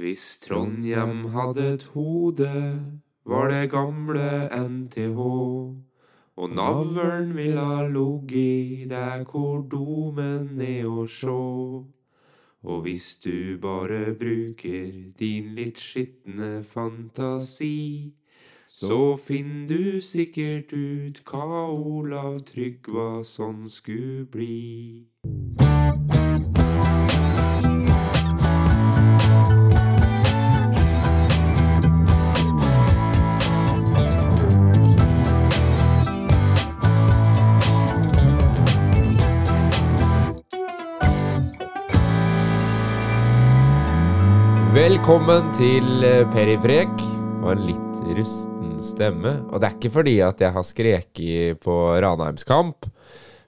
Hvis Trondhjem hadde et hode, var det gamle NTH. Og navlen ville ha ligget der hvor domen er å sjå. Og hvis du bare bruker din litt skitne fantasi, så finner du sikkert ut hva Olav Tryggvason skulle bli. Velkommen til eh, Periprek og en litt rusten stemme. Og det er ikke fordi at jeg har skreket på Ranheims kamp,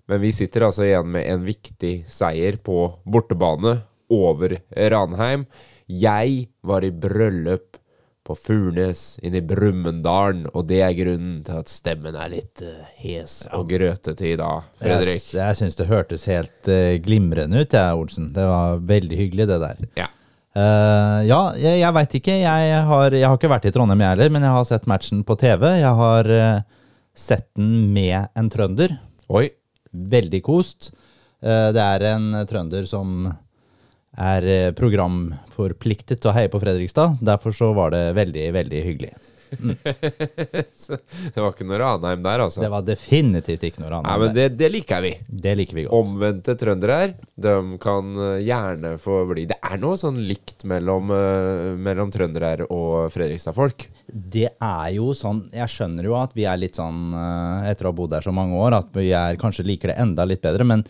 men vi sitter altså igjen med en viktig seier på bortebane over Ranheim. Jeg var i bryllup på Furnes inne i Brumunddalen, og det er grunnen til at stemmen er litt eh, hes og grøtete i dag, Fredrik. Jeg, jeg syns det hørtes helt eh, glimrende ut, jeg, Olsen. Det var veldig hyggelig, det der. Ja. Eh, ja, jeg, jeg veit ikke. Jeg har, jeg har ikke vært i Trondheim, jeg heller, men jeg har sett matchen på TV. Jeg har uh, sett den med en trønder. Oi. Veldig kost. Uh, det er en trønder som er programforpliktet til å heie på Fredrikstad. Derfor så var det veldig, veldig hyggelig. Så det var ikke noe Ranheim der, altså. Det var definitivt ikke noe Nei, men det, det liker vi. det liker vi godt. Omvendte trøndere her, de kan eh, gjerne få bli Det er noe sånn likt mellom, eh, mellom trøndere her og Fredrikstad-folk. Det er jo sånn Jeg skjønner jo at vi er litt sånn eh, Etter å ha bodd her så mange år, at vi er, kanskje liker det enda litt bedre, men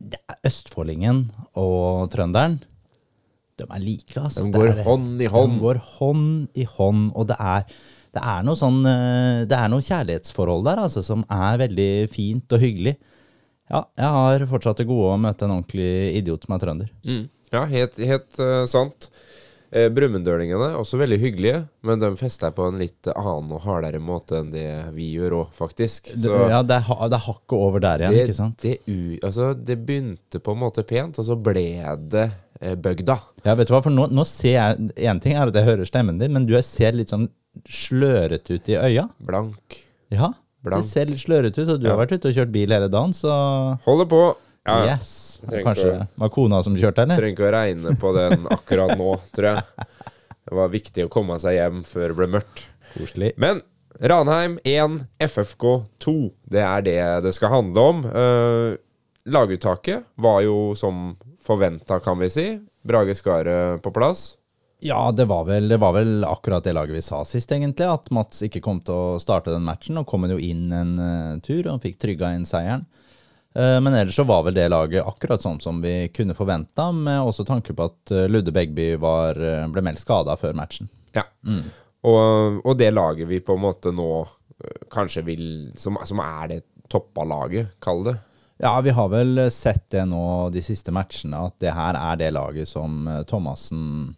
det er østfoldingen og trønderen De er like, altså. De Det går er- hånd i hånd. De går hånd i hånd, og det er det er noe sånn eh, Det er noe kjærlighetsforhold der, altså, som er veldig fint og hyggelig. Ja, jeg har fortsatt det gode å møte en ordentlig idiot som er trønder. Mm. Ja, helt, helt uh, sant. Uh, Brumunddølingene også veldig hyggelige, men de fester på en litt annen og hardere måte enn det vi gjør òg, faktisk. Det, ja, det er, det er hakket over der igjen, det, ikke sant? Det, altså, det begynte på en måte pent, og så ble det eh, bygda. Ja, vet du hva, for nå, nå ser jeg En ting er at jeg hører stemmen din, men du ser litt sånn slørete ut i øya. Blank. Ja, Blank. det ser litt slørete ut, og du Ja. har vært ute og kjørt bil hele dagen, så Holder på. Ja, Yes. Trenger Kanskje å, var kona som kjørte, eller? Trenger ikke å regne på den akkurat nå, tror jeg. Det var viktig å komme seg hjem før det ble mørkt. Koselig. Men Ranheim 1, FFK 2. Det er det det skal handle om. Uh, laguttaket var jo som forventa, kan vi si. Brage Skaret på plass. Ja, det var, vel, det var vel akkurat det laget vi sa sist, egentlig. At Mats ikke kom til å starte den matchen. Og kom han jo inn en uh, tur og fikk trygga inn seieren. Eh, men ellers så var vel det laget akkurat sånn som vi kunne forventa, med også tanke på at eh, Ludde Begby var, eh, ble meldt skada før matchen. Ja. Og, og det laget vi på en måte nå kanskje vil Som, som er det toppa laget, kall det. Ja, vi har vel sett det nå de siste matchene, at det her er det laget som Thomassen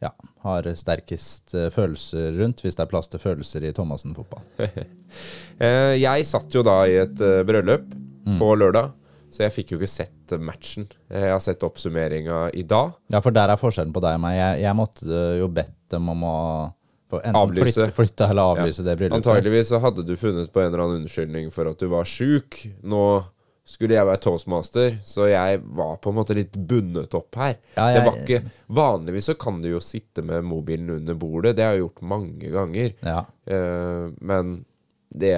ja, har sterkest følelser rundt, hvis det er plass til følelser i Thomassen fotball. Jeg satt jo da i et eh, bryllup på lørdag, så jeg fikk jo ikke sett matchen. Jeg har sett oppsummeringa i dag. Ja, for der er forskjellen på deg og meg. Jeg, jeg måtte eh, jo bedt dem om å Avlyse. Flytte, flytte eller avlyse det bryllupet. Antageligvis så hadde du funnet på en eller annen unnskyldning for at du var sjuk. Nå skulle jeg være toastmaster, så jeg var på en måte litt bundet opp her. Ja, det var ikke Vanligvis så kan du jo sitte med mobilen under bordet, det har jeg gjort mange ganger. Ja, Uh, men det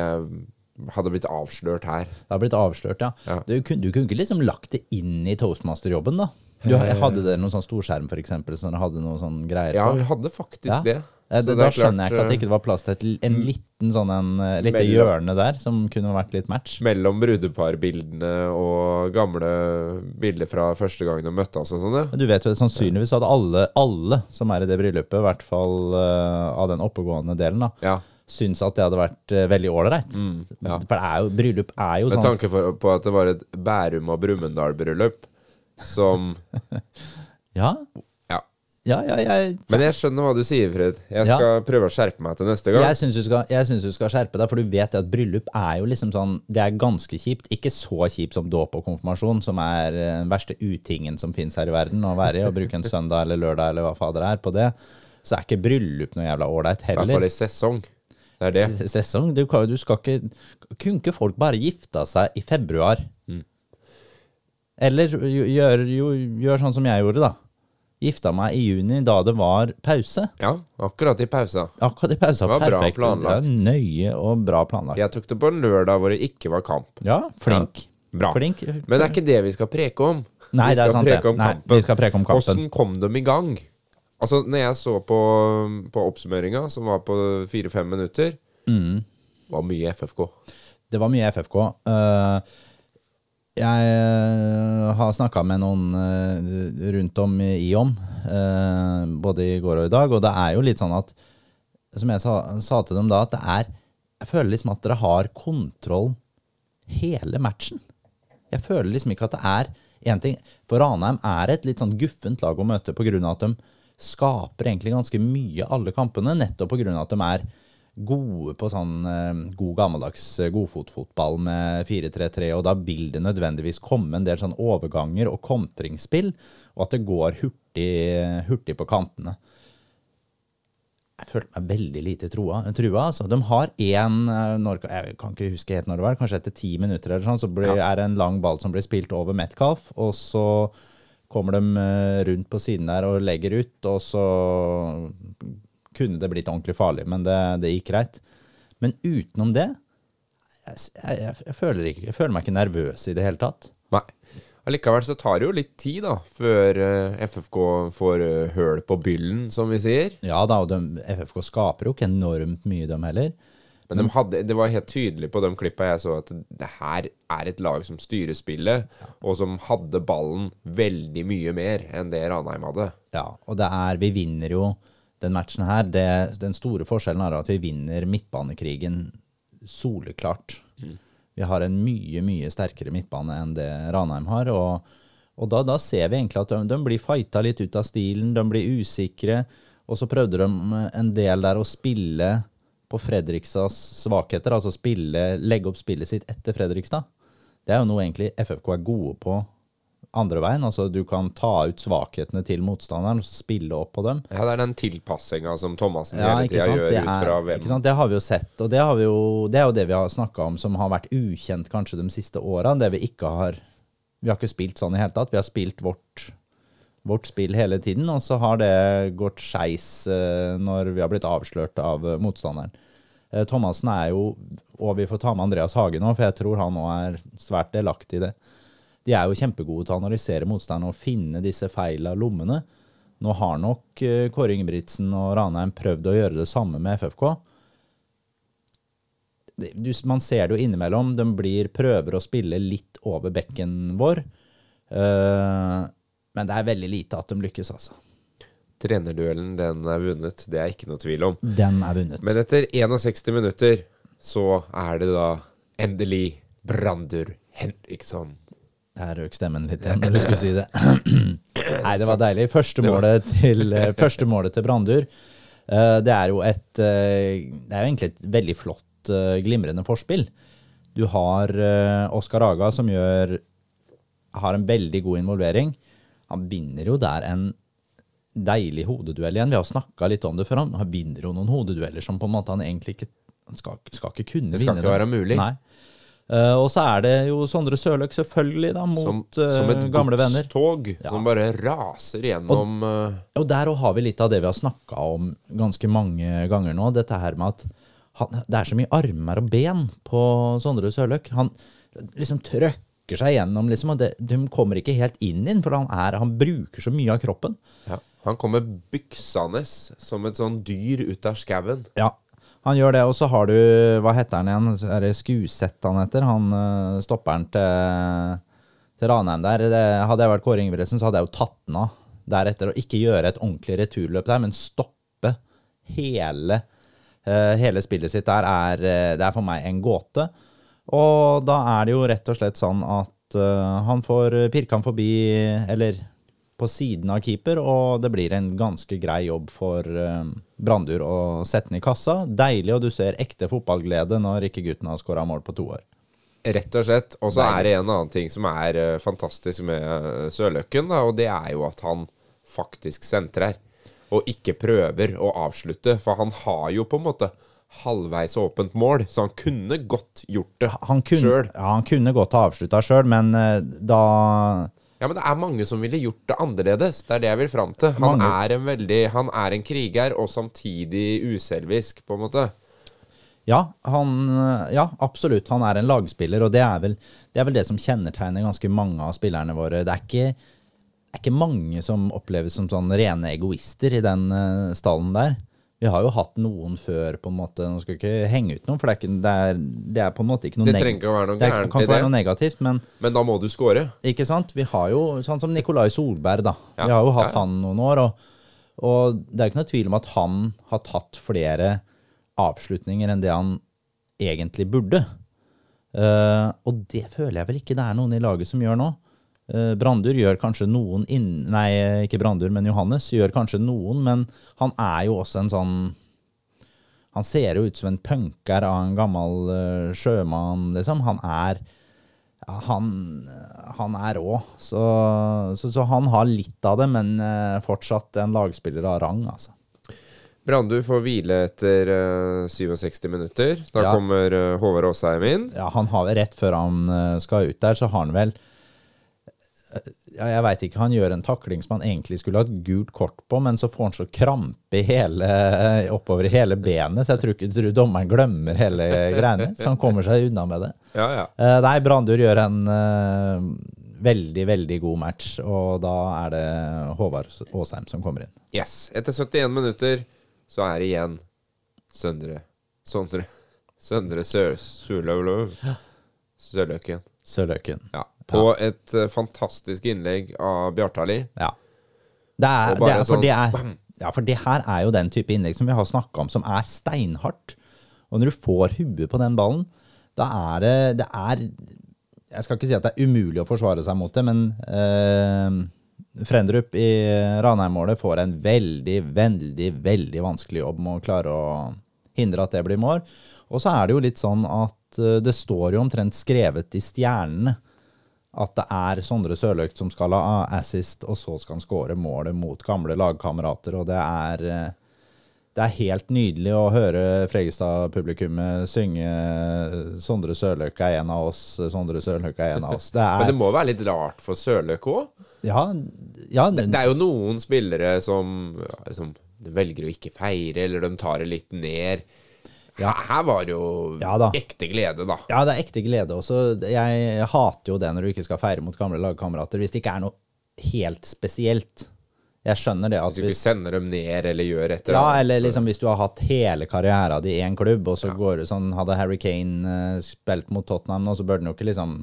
hadde blitt avslørt her. det har blitt avslørt, ja. Ja. Du, kunne, du kunne ikke liksom lagt det inn i toastmasterjobben, da? Du, hadde dere noen sånn storskjerm, eksempel, så dere hadde noen sånn greier Ja, vi hadde faktisk Ja. det. Eh, Så det, det da er skjønner jeg ikke at det ikke var plass til et, en liten sånn en, eh, lite Mellom- hjørne der, som kunne vært litt match. Mellom brudeparbildene og gamle bilder fra første gang de møttes og sånn, ja. Du vet jo, Sannsynligvis hadde alle, alle som er i det bryllupet, i hvert fall uh, av den oppegående delen, da, ja. Syns at det hadde vært eh, veldig ålreit. Mm, ja. For det er jo, bryllup er jo Med sånn tanke for, på at det var et Bærum og Brumunddal-bryllup som Ja, Ja. Ja, ja, jeg, Men jeg skjønner hva du sier, Fred. Jeg skal prøve å skjerpe meg til neste gang. jeg syns du, du skal skjerpe deg, for du vet at bryllup er jo liksom sånn Det er ganske kjipt. Ikke så kjipt som dåp og konfirmasjon, som er eh, den verste utingen som fins her i verden å være i. Å bruke en søndag eller lørdag eller hva fader det er på det. Så er ikke bryllup noe jævla ålreit I hvert fall i sesong. Det er det. Sesong. Du, kan- du skal ikke Kunne ikke folk bare gifta seg i februar? Eller jo- gjør, gjør sånn som jeg gjorde, da. Gifta meg i juni, da det var pause. Ja, akkurat i pausa. Akkurat i pausa. Det var bra planlagt. Det var nøye og bra planlagt. Jeg tok det på en lørdag hvor det ikke var kamp. Ja, flink. Bra. Flink. Men det er ikke det vi skal preke om. Nei, vi det er sant preke det. om Nei, vi skal preke om kampen. Åssen kom de i gang? Altså, når jeg så på, på oppsummeringa, som var på fire-fem minutter, Mm. var mye FFK. Det var mye FFK. Eh, jeg eh, har snakka med noen eh, rundt om i eh, både i går og i dag, og det er jo litt sånn at Som jeg sa, sa til dem da, at det er Jeg føler liksom at dere har kontroll hele matchen. Jeg føler liksom ikke at det er én ting For Ranheim er et litt sånn guffent lag å møte pga. at de skaper egentlig ganske mye alle kampene, nettopp pga. at de er gode på sånn eh, god gammeldags eh, godfotfotball med 4-3-3, og da vil det nødvendigvis komme en del sånn overganger og kontringsspill, og at det går hurtig, hurtig på kantene. Jeg følte meg veldig lite trua. trua altså. De har én Jeg kan ikke huske helt når det var, kanskje etter ti minutter eller sånn, så blir, er det en lang ball som blir spilt over Metcalf, og så kommer de eh, rundt på siden der og legger ut, og så kunne det blitt ordentlig farlig, men det, det gikk greit. Men utenom det jeg, jeg, jeg, føler ikke, jeg føler meg ikke nervøs i det hele tatt. Nei. Allikevel så tar det jo litt tid, da, før eh, FFK får eh, høl på byllen, som vi sier. Ja da, og de, FFK skaper jo ikke enormt mye, dem heller. Men de hadde, det var helt tydelig på de klippa jeg så, at det her er et lag som styrer spillet, og som hadde ballen veldig mye mer enn det Ranheim hadde. Ja, og det er Vi vinner jo den matchen her. Det, den store forskjellen er at vi vinner midtbanekrigen soleklart. Vi har en mye, mye sterkere midtbane enn det Ranheim har. Og, og da, da ser vi egentlig at de, de blir fighta litt ut av stilen, de blir usikre. Og så prøvde de en del der å spille på Fredrikstads svakheter, altså spille, legge opp spillet sitt etter Fredrikstad. Det er jo noe egentlig FFK er gode på andre veien. Altså du kan ta ut svakhetene til motstanderen og spille opp på dem. Ja, det er den tilpassinga som Thomassen Ja, hele ikke tida gjør er, ut fra ikke hvem sant? Det har vi jo sett, og det, har vi jo, det er jo det vi har snakka om som har vært ukjent kanskje de siste åra. Det vi ikke har Vi har ikke spilt sånn i hele tatt. Vi har spilt vårt, vårt spill hele tiden, og så har det gått skeis eh, når vi har blitt avslørt av eh, motstanderen. Eh, Thomassen er jo Og vi får ta med Andreas Hage nå, for jeg tror han òg er svært delaktig i det. De er jo kjempegode til å analysere motstanderen og finne disse feila lommene. Nå har nok Kåre Ingebrigtsen og Ranheim prøvd å gjøre det samme med FFK. Man ser det jo innimellom. De blir, prøver å spille litt over bekken vår. Eh, men det er veldig lite at de lykkes, altså. Trenerduellen, den er vunnet. Det er ikke noe tvil om. Den er vunnet. Men etter 61 minutter så er det da endelig Brandur Henriksson. Der røk stemmen litt igjen når du skulle si det. Nei, det var deilig. Første målet til, eh, første målet til Brandur. eh, Det er jo et eh, Det er jo egentlig et veldig flott, eh, glimrende forspill. Du har eh, Oskar Aga som gjør har en veldig god involvering. Han vinner jo der en deilig hodeduell igjen. Vi har snakka litt om det før. Han vinner jo noen hodedueller som på en måte han egentlig ikke Han skal, skal ikke kunne vinne. Det skal vinne. ikke være mulig. Nei. Uh, og så er det jo Sondre Sørløk, selvfølgelig, da, mot Som, som et eh, gamle venner. godstog som bare raser gjennom og, Og der òg har vi litt av det vi har snakka om ganske mange ganger nå. Dette her med at han, det er så mye armer og ben på Sondre Sørløk. Han liksom trøkker seg gjennom, liksom, og det, de kommer ikke helt inn inn, for han, er, han bruker så mye av kroppen. ja, Han kommer byksende som et sånn dyr ut av skauen. Ja, han gjør det. Og så har du Hva heter han igjen? Er det Skuseth han heter? Han stopper stopperen til, til Ranheim der. Det, hadde jeg vært Kåre Ingebrigtsen, så hadde jeg jo tatt den av deretter. Og ikke gjøre et ordentlig returløp der, men stoppe hele, eh, hele spillet sitt der. Er, eh, det er for meg en gåte. Og da er det jo rett og slett sånn at uh, han får pirka han forbi, eller på siden av keeper, og det blir en ganske grei jobb for uh, Brandur å sette den i kassa. Deilig, og du ser ekte fotballglede når ikke gutten har skåra mål på to år. Rett og slett. Og så er det en annen ting som er uh, fantastisk med Sørløkken, da, og det er jo at han faktisk sentrer. Og ikke prøver å avslutte, for han har jo på en måte halvveis åpent mål, så han kunne godt gjort det sjøl. Ja, han kunne godt ha avslutta sjøl, men uh, da ja, men det er mange som ville gjort det annerledes. Det er det jeg vil fram til. Han er en veldig Han er en kriger, og samtidig uselvisk, på en måte. Ja, han, ja, absolutt. Han er en lagspiller, og det er, vel, det er vel det som kjennetegner ganske mange av spillerne våre. Det er ikke, er ikke mange som oppleves som sånn rene egoister i den uh, stallen der. Vi har jo hatt noen før, på en måte. Nå skal ikke henge ut noen, for det er, ikke, det er, det er på en måte ikke noe, det trenger ikke å være noe det kan ikke være noe negativt. Men, men da må du score. Ikke sant. Vi har jo sånn som Nikolai Solberg, da. Ja, vi har jo hatt ja. han noen år. Og, og, det er ikke noe tvil om at han har tatt flere avslutninger enn det han egentlig burde. Uh, og det føler jeg vel ikke det er noen i laget som gjør nå. Eh, Brandur gjør kanskje noen inn... Nei, ikke Brandur, men Johannes gjør kanskje noen, men han er jo også en sånn Han ser jo ut som en punker av en gammel uh, sjømann, liksom. Han er ja, han, han, er rå. Så, så, så, han har litt av det, men uh, fortsatt en lagspiller av rang, altså. Brandur får hvile etter uh, 67 minutter. Da ja. kommer uh, Håvard Aasheim inn. Ja, han har det Rett før han skal ut der, så har han vel ja, jeg veit ikke, han gjør en takling som han egentlig skulle hatt gult kort på, men så får han så krampe hele, oppover hele benet, så jeg tror ikke tror dommeren glemmer hele greiene. Så han kommer seg unna med det. Ja, ja. Uh, nei, Brandur gjør en uh, veldig, veldig god match, og da er det Håvard Aasheim som kommer inn. Yes. Etter 71 minutter så er det igjen Søndre Sondre Søndre Sør... Sørløken. Sørløken. Ja. På ja. et uh, fantastisk innlegg av Bjartali. Ja. Det er, det er, for sånn, det er, ja, for det her er jo den type innlegg som vi har snakka om, som er steinhardt. Og når du får huet på den ballen, da er det Det er Jeg skal ikke si at det er umulig å forsvare seg mot det, men eh, Frendrup i Ranheim-målet får en veldig, veldig, veldig vanskelig jobb med å klare å hindre at det blir mål. Og så er det jo litt sånn at eh, det står jo omtrent skrevet i stjernene at det er Sondre Sørløk som skal ha assist, og så skal han skåre målet mot gamle lagkamerater. Og det er, eh, det er helt nydelig å høre Fregestad-publikummet synge 'Sondre Sørløk er en av oss', 'Sondre Sørløk er en av oss'. Det er, Men det må være litt rart for Sørløk òg? Ja, ja det, det, er jo noen spillere som som velger å ikke feire, eller de tar det litt ned. Ja. Her var det jo ja, ekte glede, da. Ja, det er ekte glede også. Jeg hater jo det når du ikke skal feire mot gamle lagkamerater, hvis det ikke er noe helt spesielt. Jeg skjønner det. At hvis du ikke sender dem ned eller gjør et eller Ja, eller liksom hvis du har hatt hele karrieren din i én klubb, og så ja. går du sånn Hadde Harry Kane uh, spilt mot Tottenham nå, så burde han jo ikke liksom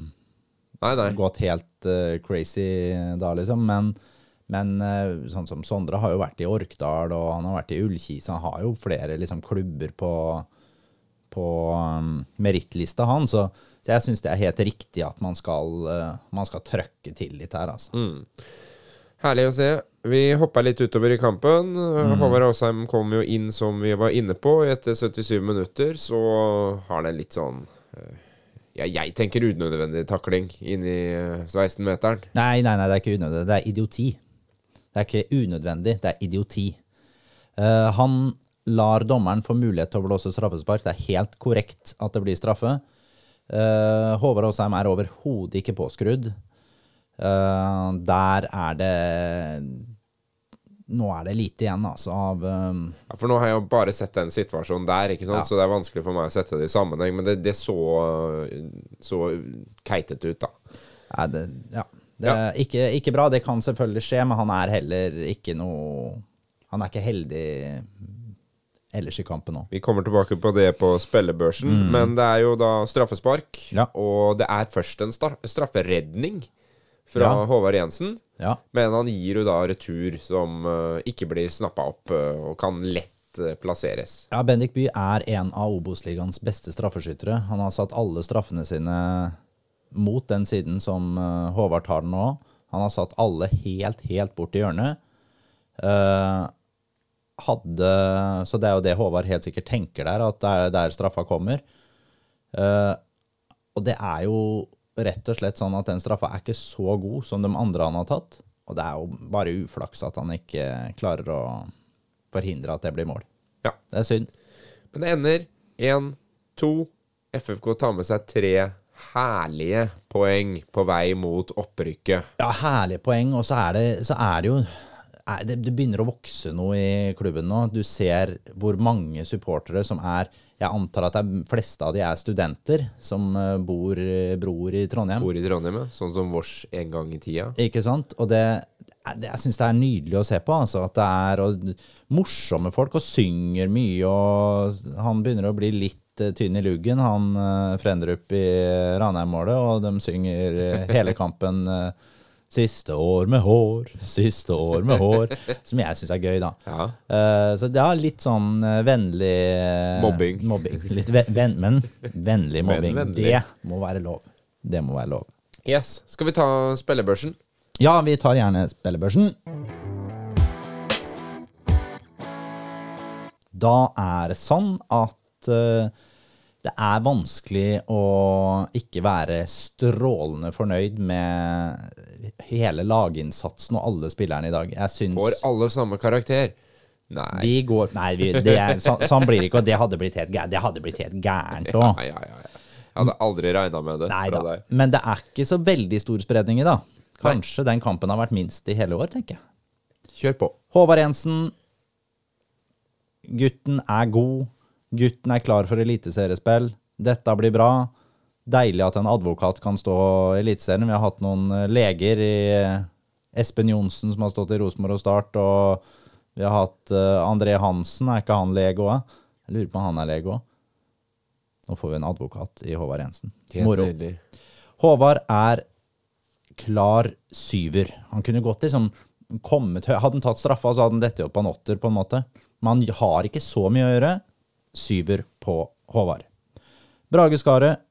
nei, nei. gått helt uh, crazy da, liksom. Men, men uh, sånn som Sondre har jo vært i Orkdal, og han har vært i Ullkis. Han har jo flere liksom klubber på på um, merittlista han. Så, så jeg syns det er helt riktig at man skal, uh, man skal trøkke til litt her, altså. Mm. Herlig å se. Vi hoppa litt utover i kampen. Mm. Håvard Aasheim kom jo inn som vi var inne på. Etter 77 minutter så har det litt sånn uh, ja, jeg tenker unødvendig takling inn i 16-meteren. Uh, nei, nei, nei, det er ikke unødvendig. Det er idioti. Det er ikke unødvendig, det er idioti. Uh, han lar dommeren få mulighet til å blåse straffespark. Det er helt korrekt at det blir straffe. Uh, Håvard Aasheim er overhodet ikke påskrudd. Uh, der er det Nå er det lite igjen, altså, av um, ja, For nå har jeg jo bare sett den situasjonen der, ikke? Ja. så det er vanskelig for meg å sette det i sammenheng. Men det, det så, så keitete ut, da. Ja, det, ja. det er ikke, ikke bra. Det kan selvfølgelig skje, men han er heller ikke noe Han er ikke heldig ellers i kampen òg. Vi kommer tilbake på det på spillebørsen, mm. men det er jo da straffespark. Ja. Og det er først en strafferedning fra ja. Håvard Jensen, ja. men han gir jo da retur som uh, ikke blir snappa opp uh, og kan lett uh, plasseres. Ja, Bendik Bye er en av Obos-ligaens beste straffeskyttere. Han har satt alle straffene sine mot den siden som Håvard tar den nå. Han har satt alle helt, helt bort i hjørnet. Eh, hadde Så det er jo det Håvard helt sikkert tenker der, at det er der straffa kommer. Uh, og det er jo rett og slett sånn at den straffa er ikke så god som de andre han har tatt. Og det er jo bare uflaks at han ikke klarer å forhindre at det blir mål. Ja. Det er synd. Men det ender 1-2. FFK tar med seg tre herlige poeng på vei mot opprykket. Ja, herlige poeng. Og så er det, så er det jo det, det begynner å vokse noe i klubben nå. Du ser hvor mange supportere som er Jeg antar at de fleste av de er studenter som bor, bor i Trondheim. Bor i Trondheim, ja. sånn som vårs en gang i tida. Ikke sant? Og det, jeg syns det er nydelig å se på. Altså, at det er og, morsomme folk og synger mye. Og han begynner å bli litt eh, tynn i luggen, han Frendrup i Ranheim-målet. Og de synger eh, hele kampen eh, 'Siste år med hår, siste år med hår'. Som jeg syns er gøy, da. Ja. Uh, så det er litt sånn uh, vennlig eh, Mobbing. mobbing. Litt ven, men vennlig mobbing. vennlig. Det må være lov. Det må være lov. Yes. Skal vi ta spillebørsen? Ja, vi tar gjerne spillebørsen. Da er det sånn at eh, det er vanskelig å ikke være strålende fornøyd med hele laginnsatsen og alle spillerne i dag. Jeg syns Får alle samme karakter? Nei. vi går Nei, vi, det er, så, sånn blir det ikke, og det hadde blitt helt, gæ- det hadde blitt helt gærent òg. ja, ja, ja. Jeg hadde aldri regna med det Nei fra da. deg. Men det er ikke så veldig stor spredning i, dag. Kanskje den kampen har vært minst i hele år, tenker jeg. Kjør på. Håvard Jensen. Gutten er god. Gutten er klar for eliteseriespill. Dette blir bra. Deilig at en advokat kan stå i Eliteserien. Vi har hatt noen eh, leger i eh, Espen Johnsen som har stått i Rosenborg og Start, og vi har hatt eh, André Hansen. Er ikke han lege òg? Jeg lurer på om han er lege òg. Nå får vi en advokat i Håvard Jensen. Moro. Håvard er klar syver. Han kunne godt liksom kommet høy. Hadde han tatt straffa, så hadde han dette opp på en åtter, på en måte. Men han har ikke så mye å gjøre. Syver på Håvard. Brage Skaret.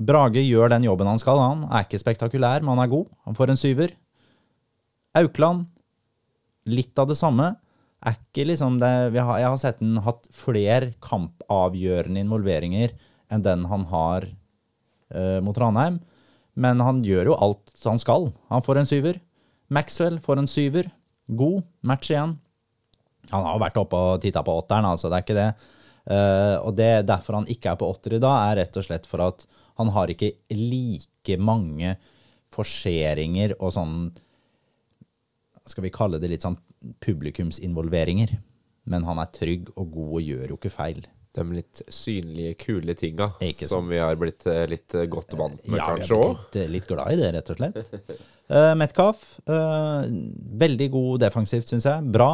Brage gjør den jobben han skal. Han er ikke spektakulær, men han er god. Han får en syver. Aukland. Litt av det samme. Er ikke liksom det, har, jeg har sett han hatt flere kampavgjørende involveringer enn den han har uh, mot Ranheim. Men han gjør jo alt han skal. Han får en syver. Maxwell får en syver. God match igjen. Han har vært oppe og titta på åtteren, altså. Det er ikke det. Eh, og det derfor han ikke er på åtter i dag, er rett og slett for at han har ikke like mange forseringer og sånn Skal vi kalle det litt sånn publikumsinvolveringer. Men han er trygg og god og gjør jo ikke feil. De litt synlige, kule tinga som vi har blitt eh, litt eh, godt vant med, Ja, kanskje òg. litt, litt glad i det, rett og slett. Uh, Metcalf, uh, veldig god defensivt, syns jeg. Bra.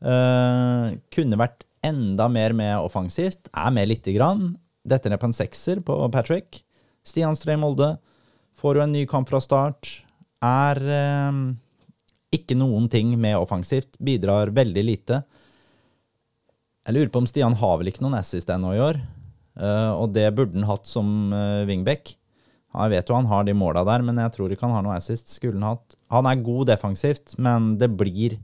Uh, kunne vært enda mer med offensivt. Er med lite grann. Detter ned på en sekser på Patrick. Stian Strøy Molde får jo en ny kamp fra start. Er eh, ikke noen ting med offensivt. Bidrar veldig lite. Jeg lurer på om Stian har vel ikke noen assist ennå i år. Eh, og det burde han hatt som uh, wingback. Jeg vet jo han har de måla der, men jeg tror ikke han har noe assist. Skulle han hatt. Han er god defensivt, men det blir,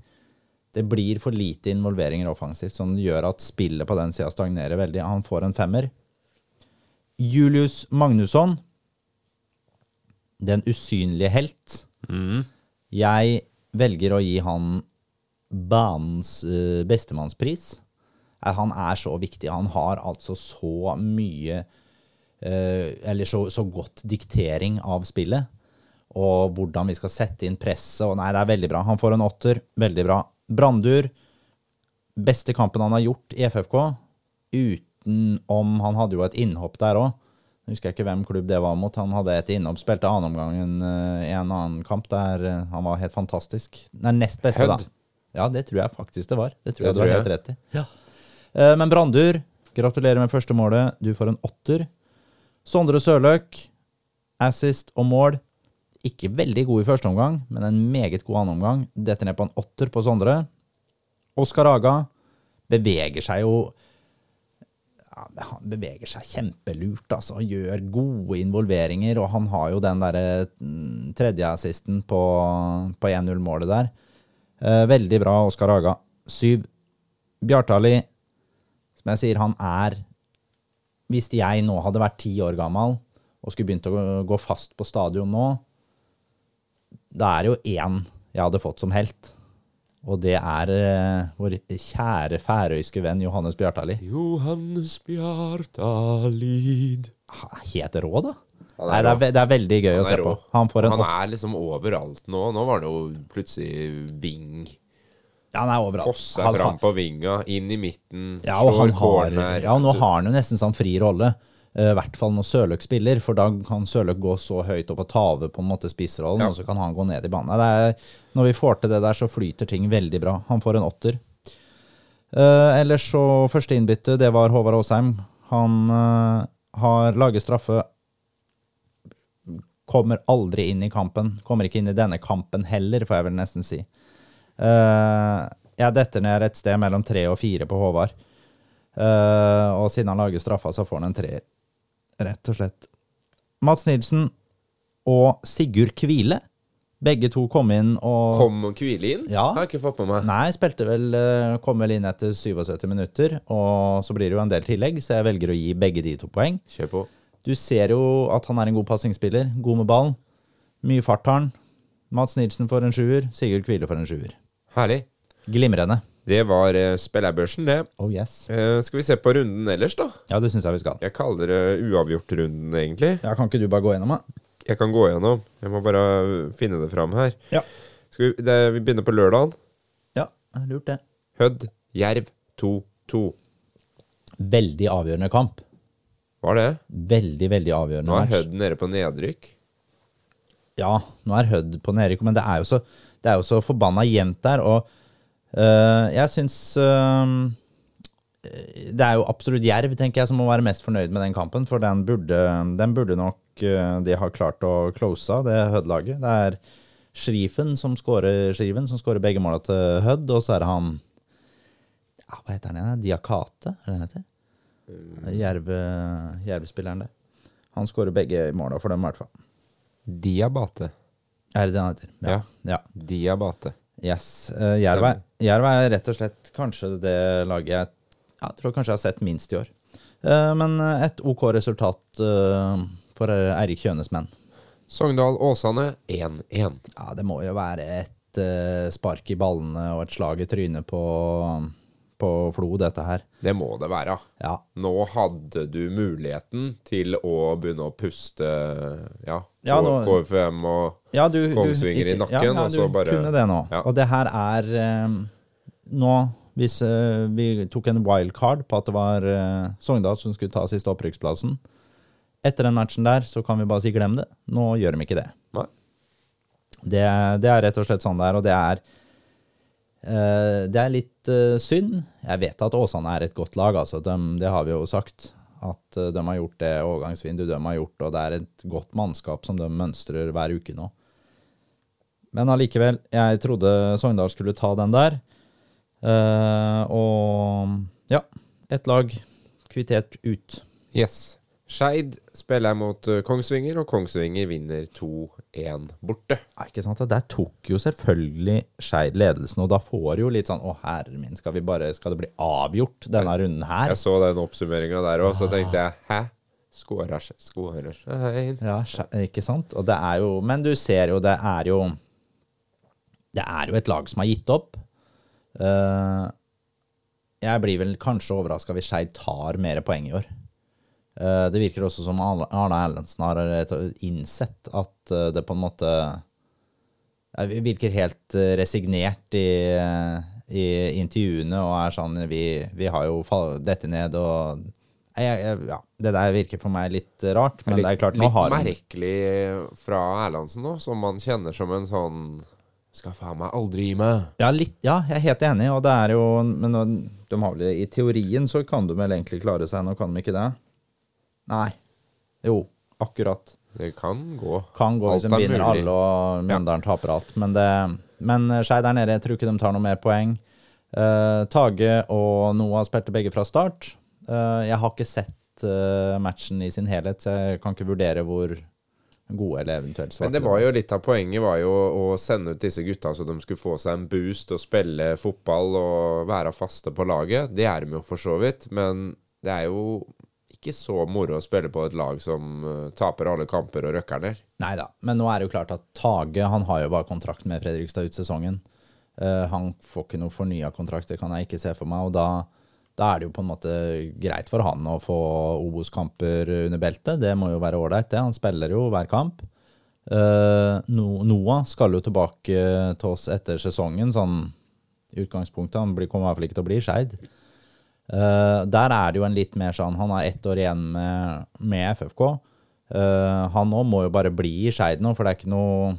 det blir for lite involveringer offensivt, som gjør at spillet på den sida stagnerer veldig. Han får en femmer. Julius Magnusson, den usynlige helt. Jeg velger å gi han banens eh, bestemannspris. Han er så viktig. Han har altså så mye eh, Eller så, så godt diktering av spillet. Og hvordan vi skal sette inn presset. Og nei, det er veldig bra. Han får en åtter. Veldig bra. Brandur. Beste kampen han har gjort i FFK. Utenom Han hadde jo et innhopp der òg. Jeg husker ikke hvem klubb det var mot. Han hadde et innhopp, spilte annenomgangen omgang i en annen kamp der eh, han var helt fantastisk. Nei, nest beste, Hødd. da. Ja, det tror jeg faktisk det var. Det tror Det jeg du tror har helt rett i. Ja. men Brandur, gratulerer med første målet. Du får en åtter. Sondre Sørløk, assist og mål. Ikke veldig god i første omgang, men en meget god annen omgang. Detter ned på en åtter på Sondre. Oskar Aga beveger seg jo ja, han beveger seg kjempelurt, altså. Han Gjør gode involveringer. Og han har jo den derre tredjeassisten tredje assisten på, på 1-0-målet der. Eh, veldig bra, Oskar Haga. Syv. Bjartali, som jeg sier, han er Hvis jeg nå hadde vært ti år gammel og skulle begynt å gå fast på stadion nå, da er det jo én jeg hadde fått som helt. Og det er eh, vår kjære færøyske venn Johannes Bjartali. Johannes Bjartalid. Han er Helt rå, da. Han er Nei, det, er, rå. ve- det er veldig gøy Han å se er på. rå. Han får en Han er liksom overalt nå. Nå var han jo plutselig ving. ja, han er overalt. Fosser Han- fram på vinga, inn i midten, Ja, og han slår har, corner. ja, og nå har han jo nesten sånn fri rolle. Eh, I hvert fall når Sørløk spiller, for da kan Sørløk gå så høyt opp og ta over på en måte spissrollen, Ja. og så kan han gå ned i banen. Når vi får til det der, så flyter ting veldig bra. Han får en åtter. Eh, ellers så første innbytte, det var Håvard Aasheim. Han eh, har laget straffe. Kommer aldri inn i kampen. Kommer ikke inn i denne kampen heller, får jeg vel nesten si. Eh, jeg detter ned et sted mellom tre og fire på Håvard. Og siden han lager straffa, så får han en treer. Rett og slett. Mats Nilsen og Sigurd Kvile. Begge to kom inn og Kom Kvile inn? Ja. Har jeg ikke fått med meg. Nei, spilte vel, eh, kom vel inn etter 77 minutter, og så blir det jo en del tillegg, så jeg velger å gi begge de to poeng. Kjør på. Du ser jo at han er en god passingsspiller, god med ballen. Mye fart har han. Mats Nilsen får en sjuer, Sigurd Kvile får en sjuer. Herlig. Glimrende. Det var uh, spillerbørsen, det. Oh yes. Eh, skal vi se på runden ellers, da? Ja, det syns jeg vi skal. Jeg kaller det uavgjort-runden, egentlig. Ja, Kan ikke du bare gå gjennom, da? Jeg kan gå gjennom. Jeg må bare finne det fram her. Ja. Skal vi, det, vi begynner på lørdagen. Ja, lurt det. Hødd, Jerv 2-2. Veldig avgjørende kamp. Var det? Veldig, veldig avgjørende Nå er. Hødd nede på nedrykk. Ja, nå er Hødd på nedrykk, men det er jo så, det er jo så forbanna jevnt der. Og jeg syns øh, Det er jo absolutt Jerv, tenker jeg, som må være mest fornøyd med den kampen. For den burde, den burde nok øh, de har klart å close, av, det Hødd-laget. Det er Schrifen som skårer Schriven, som skårer begge måla til Hødd, og så er det han ja, Hva heter han igjen? Diakate, er det han heter? Jerve, Jervespilleren der. Han skårer begge måla for dem, i hvert fall. Diabate. Er det det han heter? Ja. ja. Diabate. Yes. Uh, Jerv, er, Jerv er rett og slett kanskje det laget jeg jeg tror kanskje jeg har sett minst i år. Uh, men eh, et OK resultat uh, for eh, Eirik Kjønes menn. Sogndal-Åsane 1-1. Ja, det må jo være et uh, spark i ballene og et slag i trynet på, på Flo, dette her. Det må det være. Ja. Nå hadde du muligheten til å begynne å puste ja, Ja, K- nå- KFM og Ja, du, du- Kongsvinger i nakken, ja, ja, og så du bare- kunne det nå. Ja. Og det her er eh, Nå, hvis eh, vi tok en wildcard på at det var eh, Sogndal som skulle ta siste opprykksplassen Etter den matchen der så kan vi bare si glem det. Nå gjør de ikke det. Det, det er rett og slett sånn det er, og det er Det er litt eh, synd. Jeg vet at Åsane er et godt lag, altså. De, det har vi jo sagt. At eh, de har gjort det overgangsvinduet de har gjort, og det er et godt mannskap som de mønstrer hver uke nå. Men allikevel, jeg trodde Sogndal skulle ta den der. Eh, og ja, ett lag kvittert ut. Yes. Skeid spiller mot eh, Kongsvinger, og Kongsvinger vinner 2-1 borte. Ja, ikke sant? Der tok jo selvfølgelig Skeid ledelsen, og da får du jo litt sånn Å, herre min, skal, vi bare, skal det bli avgjort denne runden her? Jeg så den oppsummeringa der òg, så tenkte jeg hæ? Skårer Skeid? Ja, ikke sant? Og det er jo Men du ser jo, det er jo Det er jo et lag som har gitt opp. Uh, jeg blir vel kanskje overraska hvis Skeid tar mer poeng i år. Eh, det virker også som Arne Erlendsen har innsett at eh, det på en måte eh, virker helt resignert i, i intervjuene og er sånn Vi, vi har jo dette ned og jeg, jeg, ja, Det der virker for meg litt rart, men det er klart, nå litt har Litt merkelig fra Erlandsen nå, som man kjenner som en sånn Skal faen meg aldri gi meg. ja, litt, ja, jeg er helt enig, og det er jo Men de har vel I teorien så kan de vel egentlig klare seg, nå kan de ikke det? Nei. Jo, akkurat. Det kan gå. Kan gå hvis de er vinner mulig. alle og Mjøndalen taper alt. Men, det, men Skei der nede, jeg tror ikke de tar noe mer poeng. Uh, Tage og Noah spilte begge fra start. Uh, jeg har ikke sett uh, matchen i sin helhet, så jeg kan ikke vurdere hvor gode eller eventuelt svake Men det var jo litt av poenget var jo å sende ut disse gutta så de skulle få seg en boost og spille fotball og være faste på laget. Det er de jo for så vidt, men det er jo ikke så moro å spille på et lag som eh, taper alle kamper og røkker ned. Nei da, men nå er det jo klart at Tage han har jo bare kontrakt med Fredrikstad ut sesongen. Uh, han får ikke noe fornya kontrakt, det kan jeg ikke se for meg. Og da, da er det jo på en måte greit for han å få Obos-kamper under beltet. Det må jo være ålreit, det. Han spiller jo hver kamp. Uh, Noah skal jo tilbake til oss etter sesongen, sånn utgangspunktet. Han kommer i hvert fall ikke til å bli Skeid. Eh, der er det jo en litt mer sånn Han har ett år igjen med, med FFK. Uh, han òg må jo bare bli i Skeid nå, for det er ikke noe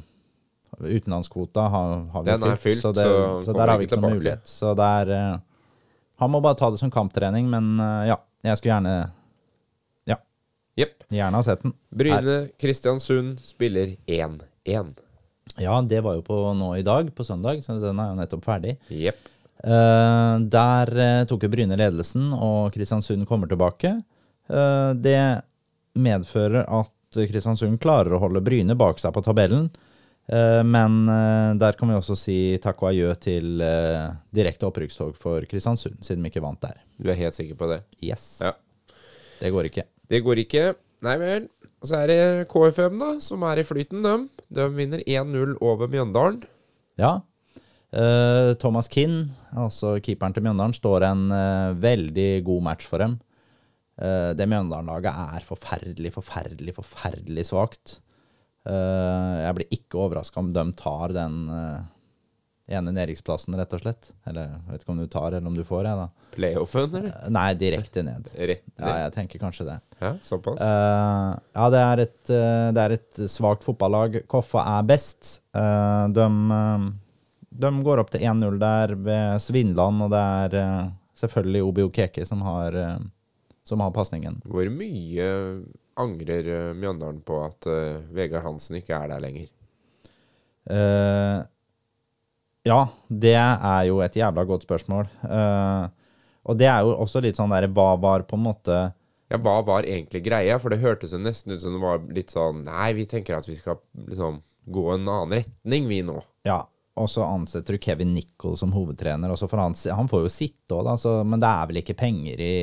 Utenlandskvota har, har vi er fylt, så, det, så så, der har vi ikke ikke noen mulighet. Så der, er eh, Han må bare ta det som kamptrening, men eh, ja, jeg skulle gjerne Jepp. Gjerne ha sett den. Bryne Kristiansund spiller 1-1. Ja, det var jo på nå i dag, på søndag, så den er jo nettopp ferdig. Jepp. Eh, der eh, tok jo Bryne ledelsen, og Kristiansund kommer tilbake. Eh, det medfører at Kristiansund klarer å holde Bryne bak seg på tabellen. Men der kan vi også si takk og adjø til direkte opprykkstog for Kristiansund, siden vi ikke vant der. Du er helt sikker på det? Yes. Ja. Det går ikke. Det går ikke. Nei vel. Og så er det KFM, da, som er i flyten, dem. De vinner 1-0 over Mjøndalen. Ja. Eh, Thomas Kinn, altså keeperen til Mjøndalen, står en eh, veldig god match for dem. Eh, det Mjøndalen-laget er forferdelig, forferdelig, forferdelig svakt. Jeg blir ikke overraska om de tar den ene nedrykksplassen, rett og slett. Eller jeg vet ikke om du tar, eller om du får, jeg, da. Playoffen, eller? Nei, direkte ned. Rett Ja, jeg tenker kanskje det. Ja, såpass. Uh, ja, det er et, uh, svakt fotballag. Koffa er best. Uh, de, de går opp til 1-0 der ved Svindland, og det er eh, selvfølgelig Obi Okeke som har, eh, som har pasningen. Hvor mye angrer eh, Mjøndalen på at uh, Vegard Hansen ikke er der lenger? Uh, ja, det er jo et jævla godt spørsmål. Uh, og det er jo også litt sånn der Hva var på en måte Ja, hva var egentlig greia? For det hørtes jo nesten ut som det var litt sånn Nei, vi tenker at vi skal liksom gå en annen retning, vi nå. Ja, og så ansetter du Kevin Nichol som hovedtrener. Får han, han får jo sitte òg, men det er vel ikke penger i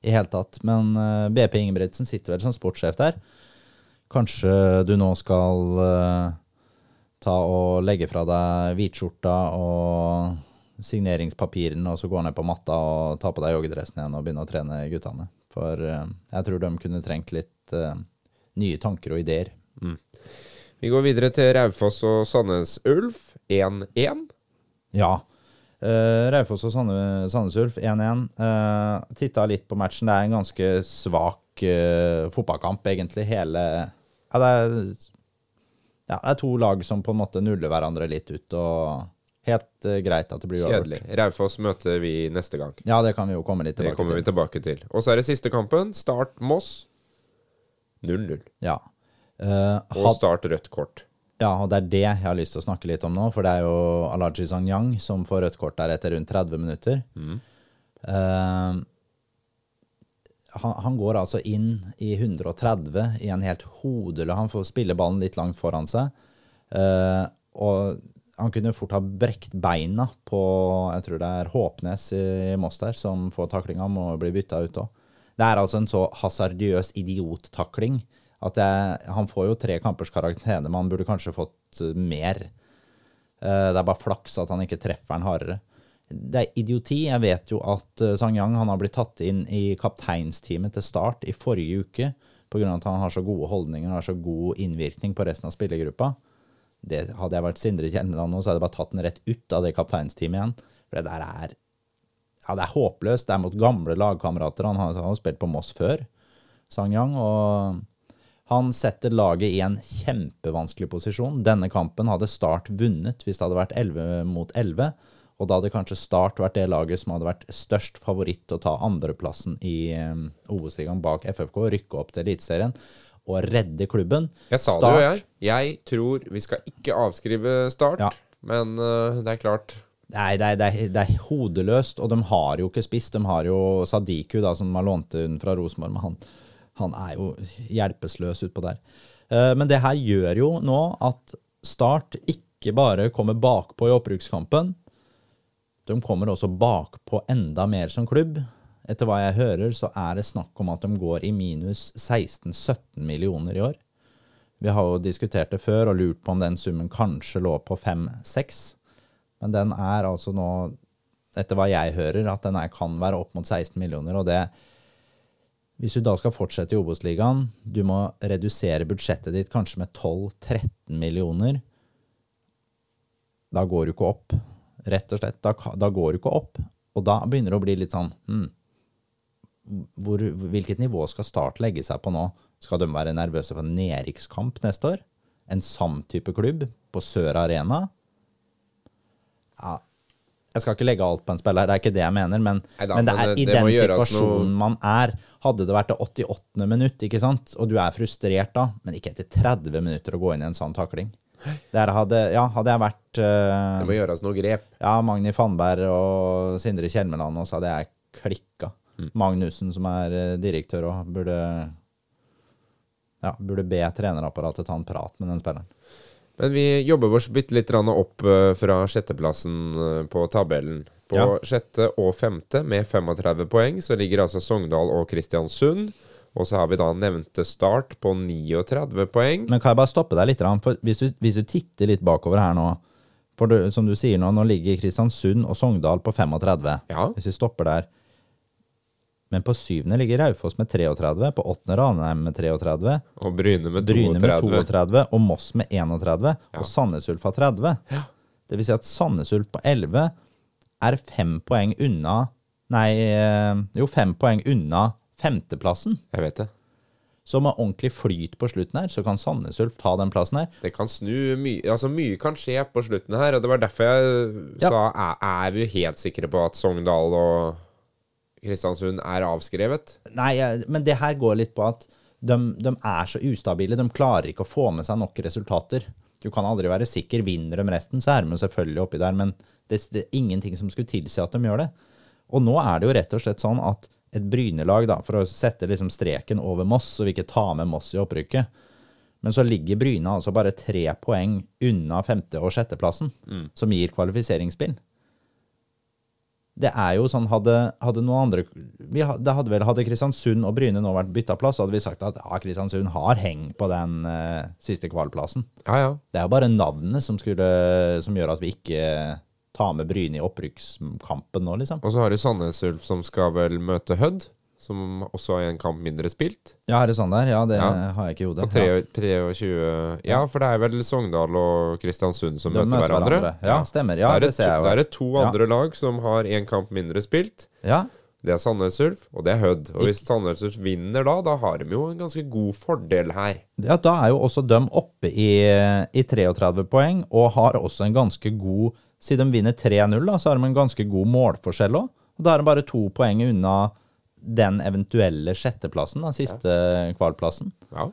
i hele tatt. Men uh, BP Ingebrigtsen sitter vel som sportssjef der. Kanskje du nå skal uh, ta og legge fra deg hvitskjorta og signeringspapirene, og så gå ned på matta og ta på deg joggedressen igjen og begynne å trene guttene. For uh, jeg tror de kunne trengt litt eh, nye tanker og ideer. Vi går videre til Raufoss og Sandnes Ulf 1-1. Ja. Uh, Raufoss og Sandne- Sandnes Ulf 1-1. Uh, Titta litt på matchen. Det er en ganske svak uh, fotballkamp, egentlig. Hele ja det, er, ja, det er to lag som på en måte nuller hverandre litt ut, og helt eh, greit at det blir Kjedelig. uavgjort. Raufoss møter vi neste gang. Ja, det kan vi jo komme litt Det tilbake til. vi til. tilbake til. Og så er det siste kampen. Start Moss 0-0. Ja. Eh, Og Start rødt kort. Ja, og det er det jeg har lyst til å snakke litt om nå, for det er jo Alaji Zanyang som får rødt kort der etter rundt 30 minutter. Eh, han, han går altså inn i 130 i en helt hodeløs Han får spille ballen litt langt foran seg. Uh, og han kunne fort ha brekt beina på jeg tror det er Håpnes i Moss der, som får taklinga, må bli bytta ut òg. Det er altså en så hasardiøs idiottakling at jeg, han får jo tre kampers karantene, men han burde kanskje fått eh, mer. Eh, Det er bare flaks at han ikke treffer den hardere. Det er idioti. Jeg vet jo at eh, Sang Yang har blitt tatt inn i kapteinsteamet til start i forrige uke pga. at han har så gode holdninger og har så god innvirkning på resten av spillergruppa. Det Hadde jeg vært Sindre Kjelmeland nå, så hadde jeg bare tatt den rett ut av det kapteinsteamet igjen. For det der er ja, det er håpløst. Det er mot gamle lagkamerater. Han har, har jo spilt på Moss før, Sang Yang. Og han setter laget i en kjempevanskelig posisjon. Denne kampen hadde Start vunnet hvis det hadde vært 11 mot 11. Og da hadde kanskje Start vært det laget som hadde vært størst favoritt til å ta andreplassen i um, Obos-ligaen bak FFK, rykke opp til Eliteserien og redde klubben. Jeg sa det jo, jeg. Jeg tror vi skal ikke avskrive Start, Ja. men uh, det er klart Nei, det er, det, er, det er hodeløst, og de har jo ikke spist. De har jo Sadiku, da, som har lånt den fra Rosenborg, men han, han er jo hjelpeløs utpå der. Eh, men det her gjør jo nå at Start ikke bare kommer bakpå i opprykkskampen, de kommer også bakpå enda mer som klubb. Etter hva jeg hører, så er det snakk om at de går i minus 16-17 millioner i år. Vi har jo diskutert det før og lurt på om den summen kanskje lå på 5-6. Men den er altså nå, etter hva jeg hører, at den er, kan være opp mot 16 millioner. Og det Hvis du da skal fortsette i Obos-ligaen, du må redusere budsjettet ditt kanskje med 12-13 millioner. Da går du ikke opp. Rett og slett. Da, da går du ikke opp. Og da begynner det å bli litt sånn hmm, hvor, Hvilket nivå skal Start legge seg på nå? Skal de være nervøse for en nedrykkskamp neste år? En samtype klubb på Sør Arena? Ja, jeg skal ikke legge alt på en spiller, det er ikke det jeg mener, men, Neida, men det er i det den situasjonen noe- man er. Hadde det vært det 88. minutt, ikke sant, og du er frustrert da, men ikke etter 30 minutter å gå inn i en sånn takling. Der hadde, ja, hadde jeg vært uh, Det må gjøres noe grep. ja, Magni Fannberg og Sindre Kjelmeland, og så hadde jeg klikka. Mm. Magnussen, som er eh, direktør, òg, burde ja, burde be trenerapparatet ta en prat med den spilleren. Men vi jobber oss bitte litt opp eh, fra sjetteplassen eh, på tabellen. På Ja. sjette og femte med 35 poeng så ligger altså Sogndal og Kristiansund. Og så har vi da nevnte Start på 39 poeng. Men kan jeg bare stoppe deg litt? For hvis du, hvis du titter litt bakover her nå For du, som du sier nå, nå ligger Kristiansund og Sogndal på 35. Ja. Hvis vi stopper der. Men på syvende ligger Raufoss med 33, på åttende Ranheim med 33, Og Bryne med Bryne med 32. 32 og Moss med 31, Ja. og Sandnes Ulf har 30. Ja. Det vil si at Sandnes Ulf på 11 er fem poeng unna Nei, eh, jo, fem poeng unna femteplassen. Jeg vet det. Så med ordentlig flyt på slutten her, så kan Sandnes Ulf ta den plassen her. Det kan snu mye Altså, mye kan skje på slutten her, og det var derfor jeg Ja. sa er, er vi helt sikre på at Sogndal og Kristiansund er avskrevet? Nei, men det her går litt på at de, de er så ustabile. De klarer ikke å få med seg nok resultater. Du kan aldri være sikker. Vinner de resten, så er de selvfølgelig oppi der, men det, det er ingenting som skulle tilsi at de gjør det. Og nå er det jo rett og slett sånn at et Bryne-lag, da, for å sette liksom streken over Moss, og vi ikke ta med Moss i opprykket, men så ligger Bryne altså bare tre poeng unna femte- og sjetteplassen, som gir kvalifiseringsspill det er jo sånn, hadde, hadde noen andre vi, ha- hadde vel, hadde Kristiansund og Bryne nå vært bytta plass, så hadde vi sagt at ja, Kristiansund har heng på den uh, siste kvalplassen. Ja, ja. Det er jo bare navnet som, skulle, som gjør at vi ikke tar med Bryne i opprykkskampen nå, liksom. Og så har du Sandnes Ulf som skal vel møte Hødd, som også har en kamp mindre spilt. Ja, er det sånn der? Ja, det Ja. har jeg ikke i hodet. På tre- 23 Ja, for det er vel Sogndal og Kristiansund som møter, møter, hverandre. Ja, stemmer. Ja, det det, ser jeg jo. da er det to andre lag som har en kamp mindre spilt. Ja, Det er Sandnes Ulf, og det er Hødd. Og hvis Sandnes Ulf vinner da, da har de jo en ganske god fordel her. ja, da er jo også de oppe i, i 33 poeng, og har også en ganske god Siden de vinner 3-0, da, så har de en ganske god målforskjell òg. Og da er de bare to poeng unna den eventuelle sjetteplassen, den siste kvalplassen. Ja.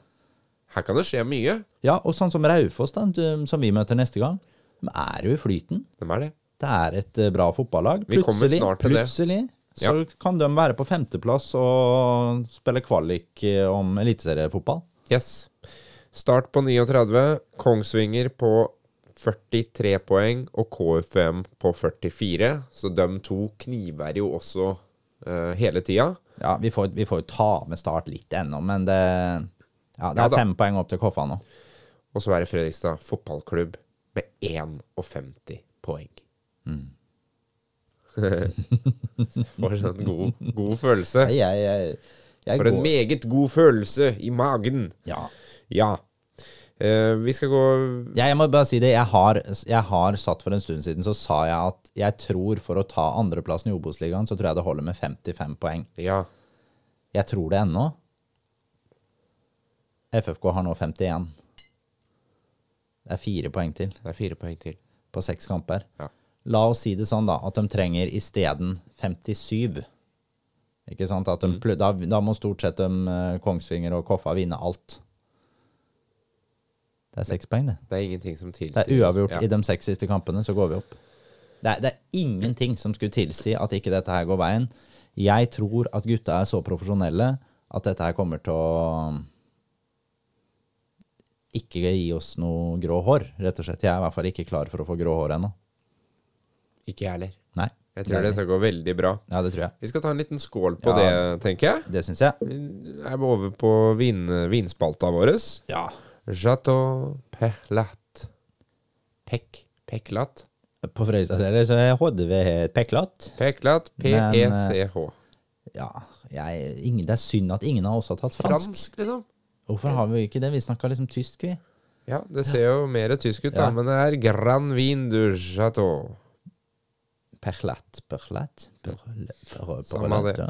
Her kan det skje mye. Ja, og sånn som Raufoss, som vi møter neste gang, de er jo i flyten. De er det? Det er et eh, bra fotballag. Vi kommer Plutselig, snart til det. plutselig så kan de være på femteplass og spille kvalik eh, om eliteseriefotball. Yes. Start på 39, Kongsvinger på 43 poeng og KFM på 44. Så de to kniver jo også hele tida. Ja, vi får, vi får jo ta med Start litt ennå, men det, ja, det er ja, fem poeng opp til Koffa nå. Og så er det Fredrikstad fotballklubb med 51 poeng. For en god, god følelse. Jeg, jeg, jeg For en går meget god følelse i magen. ja. Ja. Eh, vi skal gå jeg, jeg må bare si det. Jeg har, jeg har satt for en stund siden, så sa jeg at jeg tror for å ta andreplassen i Obos-ligaen, så tror jeg det holder med 55 poeng. Ja. Jeg tror det ennå. FFK har nå 51. Det er fire poeng til Det er fire poeng til. på seks kamper. Ja. La oss si det sånn, da, at de trenger isteden 57. Ikke sant? At de, Mm. da, da må stort sett de, eh, Kongsvinger og Koffa vinne alt. Det er seks poeng, det. Det er ingenting som tilsier Det er uavgjort Ja. i de seks siste kampene, så går vi opp. Det er, det er ingenting som skulle tilsi at ikke dette her går veien. Jeg tror at gutta er så profesjonelle at dette her kommer til å ikke gi oss noe grå hår, rett og slett. Jeg er i hvert fall ikke klar for å få grå hår ennå. Ikke jeg heller. Nei. Jeg tror dette går veldig bra. Ja, det tror jeg. Vi skal ta en liten skål på Ja. det, tenker jeg. Det syns jeg. Vi er over på vin, vinspalta vår. Ja. Chateau Pehlat. Pek, Peklat. På Frøystad så er HDV Peklat. Peklat. P-E-C-H. Ja, jeg, ingen, det er synd at ingen av oss har tatt fransk. Fransk, liksom. Hvorfor har vi ikke det? Vi snakka liksom tysk, vi. Ja, det ser jo mer tysk ut, da. Ja. Men det er Grand Vin du Chateau. Perlat, perlat, Samme det.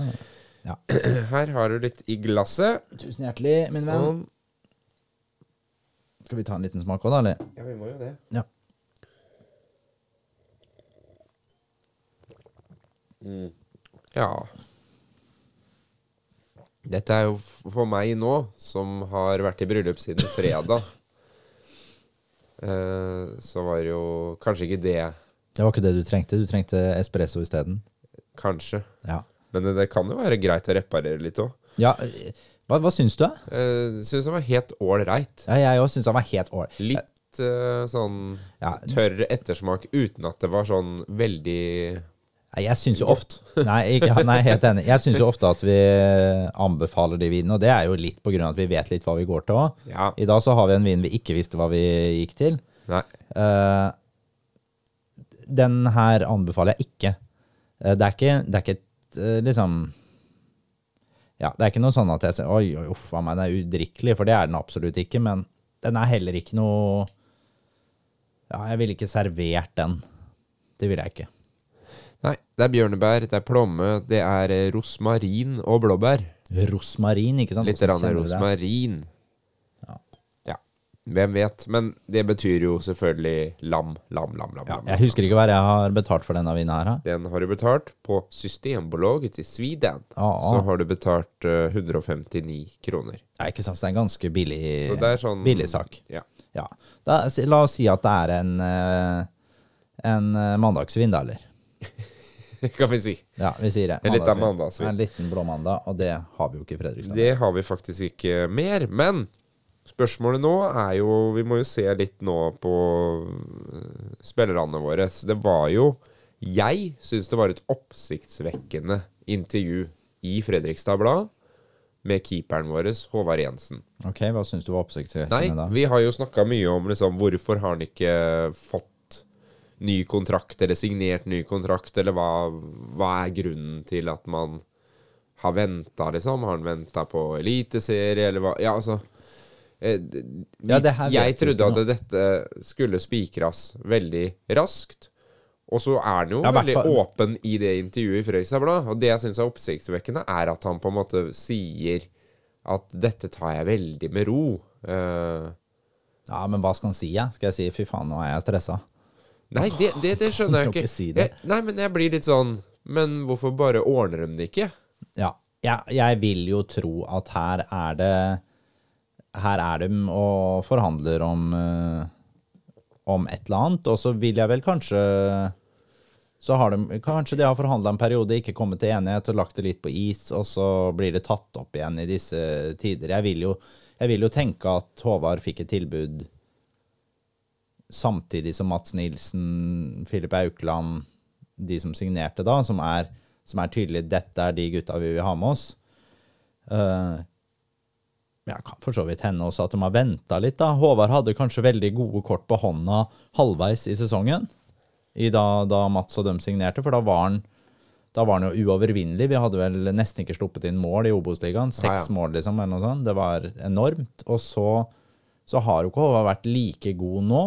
ja. Her har du litt i glasset. Tusen hjertelig, min venn. Sånn. Skal vi ta en liten smak òg, da? eller? Ja, vi må jo det. Ja. Ja. Dette er jo for meg nå, som har vært i bryllup siden fredag. eh, så var det jo kanskje ikke det Det var ikke det du trengte. Du trengte espresso isteden. Kanskje. Ja. Men det, det kan jo være greit å reparere litt òg. ja hva, hva syns du? Uh, Syns det var helt ålreit. Ja, jeg òg syns han var helt ålreit. Litt uh, sånn Ja, tørr ettersmak uten at det var sånn veldig Jeg syns jo ofte Nei, jeg, nei, helt enig. Jeg syns jo ofte at vi anbefaler de vinene, og det er jo litt på grunn av at vi vet litt hva vi går til òg. Ja. I dag så har vi en vin vi ikke visste hva vi gikk til. Nei. Uh, den her anbefaler jeg ikke. Eh, det er ikke, det er ikke et eh, liksom Ja, det er ikke noe sånn at jeg sier oi, oi, uff a meg, den er udrikkelig, for det er den absolutt ikke. Men den er heller ikke noe Ja, jeg ville ikke servert den. Det ville jeg ikke. Nei. Det er bjørnebær, det er plomme, det er eh, rosmarin og blåbær. Rosmarin, ikke sant? Litt rosmarin. Hvem vet. Men det betyr jo selvfølgelig lam, lam, lam. lam, Ja, lam, jeg husker ikke hva jeg har betalt for denne vinen her. Den har du betalt på Systembolaget i Sweden. Ja, Så har du betalt uh, 159 kroner. Ja, ikke sant, så det er en ganske billig, sånn billig sak. Ja. Ja. Da, la oss si at det er en, eh, en eh, mandagsvin, da, eller? kan vi si. Ja, vi sier det. En liten mandagsvin. En liten blåmandag, og det har vi jo ikke i Fredrikstad. Det har vi faktisk ikke mer. Men spørsmålet nå er jo Vi må jo se litt nå på øh, spillerne våre. Så det var jo Jeg syns det var et oppsiktsvekkende intervju i Fredrikstad Blad med keeperen vår, Håvard Jensen. Ok, hva syns du var oppsiktsvekkende da? Nei, vi har jo snakka mye om liksom, hvorfor har han ikke fått ny kontrakt, eller signert ny kontrakt, eller hva, hva er grunnen til at man har venta, liksom? Har han venta på eliteserie, eller hva? Ja, altså eh, vi, Ja, Jeg trodde at dette skulle spikres veldig raskt. Og så er han jo Ja, veldig fall- åpen i det intervjuet i Fredrikstad Blad. Og det jeg syns er oppsiktsvekkende, er at han på en måte sier at dette tar jeg veldig med ro. Uh, Ja, men hva skal han si, ja? Skal jeg si 'fy faen, nå er jeg stressa'? nei, det, det, det skjønner jeg ikke. ikke si. Jeg, nei, men jeg blir litt sånn Men hvorfor bare ordner de det ikke? Ja. Jeg, jeg vil jo tro at her er det Her er de og forhandler om eh, om et eller annet, og så vil jeg vel kanskje så har de, Kanskje de har forhandla en periode, ikke kommet til enighet og lagt det litt på is, og så blir det tatt opp igjen i disse tider. Jeg vil jo, jeg vil jo tenke at Håvard fikk et tilbud samtidig som Mats Nilsen, Filip Aukland, de som signerte da, som er, som er tydelig dette er de gutta vi vil ha med oss. Uh, ja, kan for så vidt hende også at de har venta litt. da. Håvard hadde kanskje veldig gode kort på hånda halvveis i sesongen, i da, da Mats og dem signerte, for da var han da var han jo uovervinnelig. Vi hadde vel nesten ikke sluppet inn mål i Obos-ligaen. Seks Ja, ja. mål, liksom, eller noe sånt. Det var enormt. Og så, så har jo ikke Håvard vært like god nå.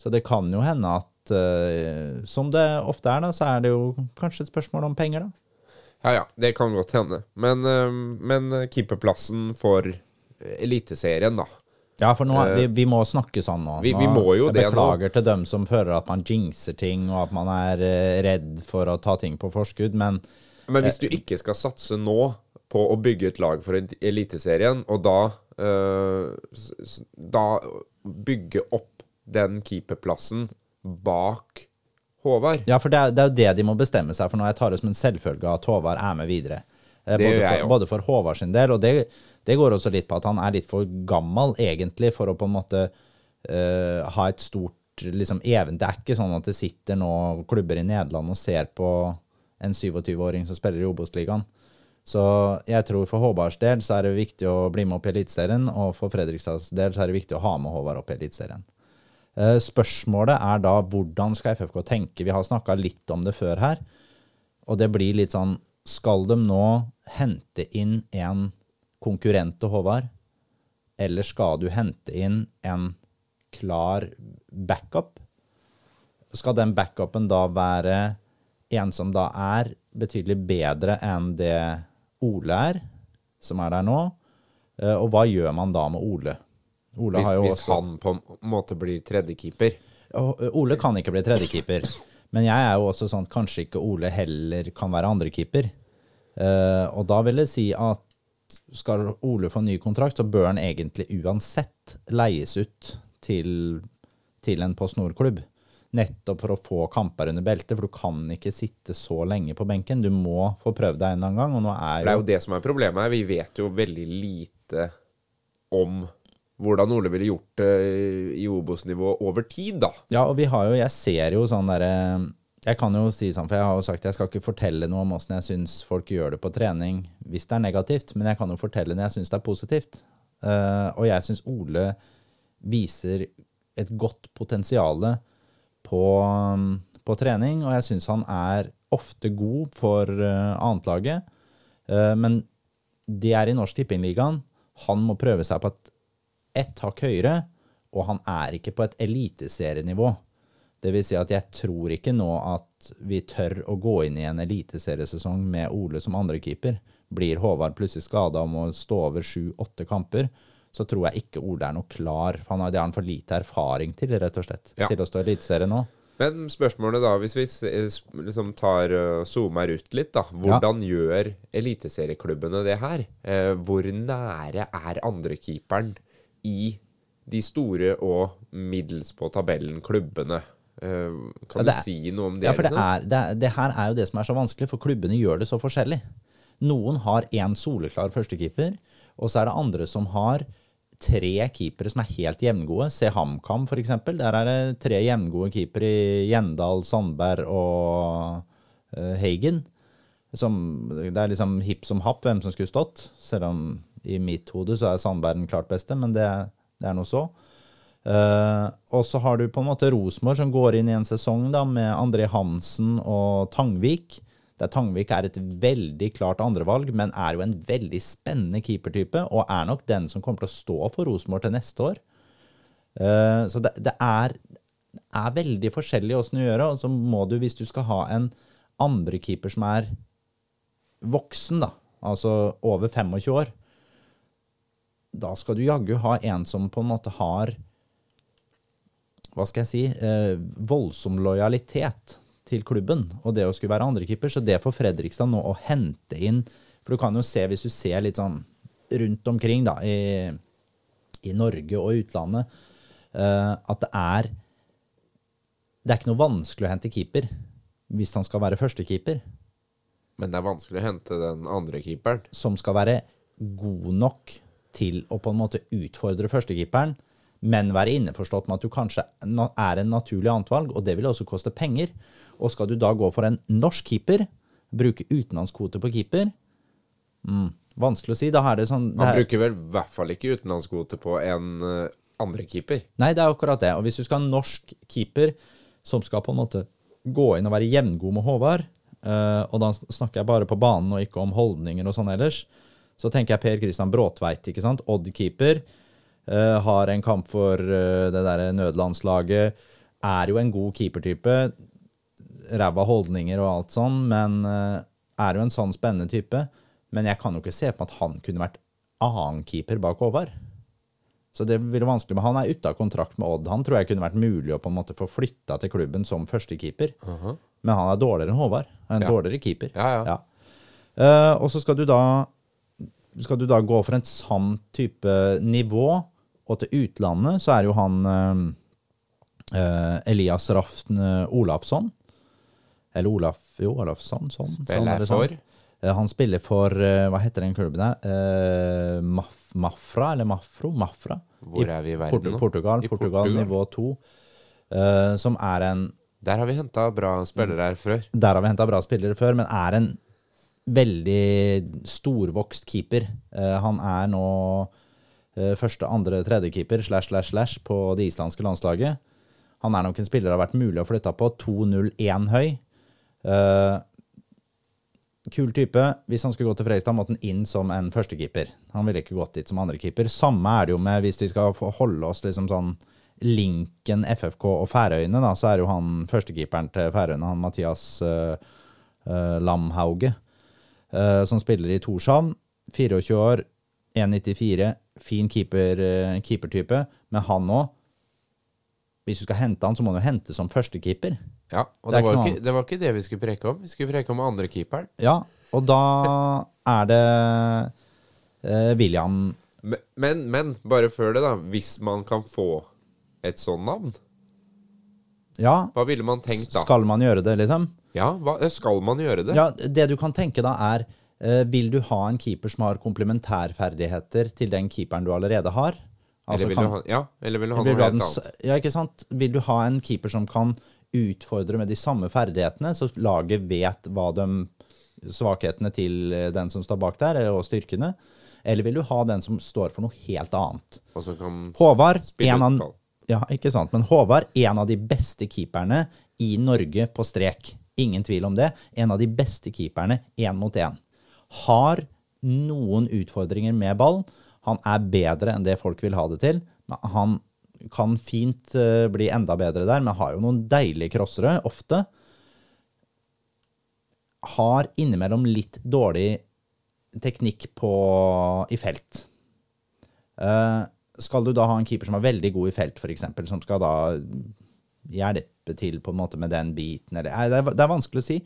Så det kan jo hende at uh, som det ofte er, da, så er det jo kanskje et spørsmål om penger, da. Ja ja, det kan godt hende. Men, uh, men keeperplassen for Eliteserien, da. Ja, for nå, Eh, vi, vi må snakke sånn nå. vi- vi må jo jeg det nå. beklager til dem som føler at man jinxer ting, og at man er eh, redd for å ta ting på forskudd, men Men hvis du ikke skal satse nå på å bygge et lag for Eliteserien, og da eh, Da bygge opp den keeperplassen bak Håvard. Ja, for det er, det er jo det de må bestemme seg for nå. Jeg tar det som en selvfølge at Håvard er med videre. Eh, Det både, jeg for, både for Håvard sin del, og det, det går også litt på at han er litt for gammel egentlig for å på en måte uh, ha et stort liksom, even. Det er ikke sånn at det sitter nå klubber i Nederland og ser på en 27-åring som spiller i Obos-ligaen. Så jeg tror for Håvards del så er det viktig å bli med opp i Eliteserien, og for Fredrikstads del så er det viktig å ha med Håvard opp i Eliteserien. Eh, Spørsmålet er da hvordan skal FFK tenke? Vi har snakka litt om det før her. Og det blir litt sånn Skal de nå hente inn en konkurrent til Håvard? Eller skal du hente inn en klar backup? Skal den backupen da være en som da er betydelig bedre enn det Ole er, som er der nå? Eh, Og hva gjør man da med Ole? Ole Hvis, har jo hvis også han på en måte blir tredjekeeper. Ole kan ikke bli tredjekeeper. Men jeg er jo også sånn at kanskje ikke Ole heller kan være andrekeeper. Uh, og da vil jeg si at skal Ole få ny kontrakt, så bør han egentlig uansett leies ut til, til en Post Nord-klubb. Nettopp for å få kamper under beltet, for du kan ikke sitte så lenge på benken. Du må få prøvd deg en eller annen gang, er jo... det er jo jo det som er problemet her. Vi vet jo veldig lite om hvordan Ole ville gjort det i Obos-nivå over tid, da. Ja, og vi har jo, jeg ser jo sånn derre Jeg kan jo si sånn, for jeg har jo sagt jeg skal ikke fortelle noe om åssen jeg syns folk gjør det på trening hvis det er negativt, men jeg kan jo fortelle når jeg syns det er positivt. Uh, og jeg syns Ole viser et godt potensial på, på trening, og jeg syns han er ofte god for uh, annetlaget. Uh, men det er i Norsk Tippingligaen. Han må prøve seg på et ett hakk høyere, og han er ikke på et eliteserienivå. Det vil si at jeg tror ikke nå at vi tør å gå inn i en eliteseriesesong med Ole som andrekeeper. Blir Håvard plutselig skada og må stå over sju-åtte kamper, så tror jeg ikke Ole er noe klar. For han har, det har han for lite erfaring til, rett og slett, Ja. til å stå i eliteserie nå. Men spørsmålet da, hvis vi liksom tar zoomer ut litt, da. Hvordan gjør eliteserieklubbene det her? Eh, hvor nære er andrekeeperen i de store og middels på tabellen klubbene? Eh, kan du er- si noe om det? Ja, for det, liksom? er, det, er, det her er jo det som er så vanskelig, for klubbene gjør det så forskjellig. Noen har én soleklar førstekeeper, og så er det andre som har tre keepere som er helt jevngode. Se HamKam, f.eks. Der er det tre jevngode keepere i Gjendal, Sandberg og uh, Heigen. Som, det er liksom hipp som happ hvem som skulle stått. Selv om i mitt hode så er Sandberg den klart beste, men det, det er nå så. Eh, og så har du på en måte Rosenborg som går inn i en sesong da med André Hansen og Tangvik. Der Tangvik er et veldig klart andrevalg, men er jo en veldig spennende keepertype, og er nok den som kommer til å stå for Rosenborg til neste år. Uh, så det, det er, er veldig forskjellig åssen du gjør det, og så må du, hvis du skal ha en andre keeper som er voksen, da, altså over 25 år, da skal du jaggu ha en som på en måte har hva skal jeg si, eh, voldsom lojalitet til klubben, og det å skulle være andrekeeper. Så det for Fredrikstad nå å hente inn For du kan jo se, hvis du ser litt sånn rundt omkring da, i, i Norge og utlandet, eh, at det er Det er ikke noe vanskelig å hente keeper hvis han skal være førstekeeper, Men det er vanskelig å hente den andre keeperen. som skal være god nok til å på en måte utfordre førstekeeperen, men være innforstått med at du kanskje er en naturlig antvalg, og det vil også koste penger. Og skal du da gå for en norsk keeper, bruke utenlandskvote på keeper mm, Vanskelig å si. Da er det sånn det er, bruker vel i hvert fall ikke utenlandskvote på en uh, andre keeper. Nei, det er akkurat det. Og hvis du skal ha en norsk keeper som skal på en måte gå inn og være jevngod med Håvard, eh, og da snakker jeg bare på banen og ikke om holdninger og sånn ellers, så tenker jeg Per Kristian Bråtveit, ikke sant? Odd-keeper. Eh, har en kamp for eh, det derre nødlandslaget. Er jo en god keepertype. Ræva holdninger og alt sånn, men eh, er jo en sånn spennende type. Men jeg kan jo ikke se på at han kunne vært annenkeeper bak Håvard. Så det blir vanskelig, men Han er ute av kontrakt med Odd. Han tror jeg kunne vært mulig å på en måte få flytta til klubben som førstekeeper. Men han er dårligere enn Håvard. Han er en Ja. dårligere keeper. Ja, ja. Eh, og så skal du da skal du da gå for en sann type nivå, og til utlandet så er jo han eh, eh, Elias Raften eh, Olafsson, Eller Olaf Jo, Olafsson. Sånn. sånn Spiller sånn. for Eh, Han spiller for Hva heter den klubben der? Eh, Maf Mafra, eller Mafro? Mafra? Hvor er vi i verden nå? Portugal. I Portugal, Portugal? nivå to. eh, som er en Der har vi henta bra spillere her før. Der har vi henta bra spillere før, men er en veldig storvokst keeper. Han er nå første, andre, tredje keeper slash, slash, slash på det islandske landslaget. Han er nok en spiller det har vært mulig å flytte på. 2-0-1 høy. Uh, kul type. Hvis han skulle gå til Fredrikstad, måtte han inn som en førstekeeper. Han ville ikke gått dit som andrekeeper. Samme er det jo med hvis vi skal holde oss liksom sånn linken FFK og Færøyene, da, så er jo han førstekeeperen til Færøyene, han Mathias uh, uh, Lamhauge, eh, som spiller i Torshavn. 24 år, 1,94. Fin keeper, eh, keepertype. Men han òg Hvis du skal hente han, så må du hente som førstekeeper. Ja, og Det det, var ikke jo det var ikke det vi skulle preke om. Vi skulle preke om andre keeperen. Ja, og da er det eh, William Men, men, men bare før det, da. Hvis man kan få et sånt navn, Ja, hva ville man tenkt da? skal man gjøre det, liksom? Ja, hva, skal man gjøre det? Ja, det du kan tenke da er Vil du ha en keeper som har komplementærferdigheter til den keeperen du allerede har? Altså, eller, vil kan- du ha, ja, eller vil du ha noe helt annet? ja, ikke sant? Vil du ha en keeper som kan utfordre med de samme ferdighetene, så laget vet hva de svakhetene til eh, den som står bak der, og styrkene? Eller vil du ha den som står for noe helt annet? Og som kan Håvard, spille en av, ja, ikke sant, men Håvard, en av de beste keeperne i Norge på strek. Ingen tvil om det. En av de beste keeperne én mot én. Har noen utfordringer med ball. Han er bedre enn det folk vil ha det til. Han kan fint eh, bli enda bedre der, men har jo noen deilige crossere, ofte. Har innimellom litt dårlig teknikk på, i felt. Eh, skal du da ha en keeper som er veldig god i felt, f.eks., som skal da hjelpe til på en måte med den biten, eller det er, det er vanskelig å si.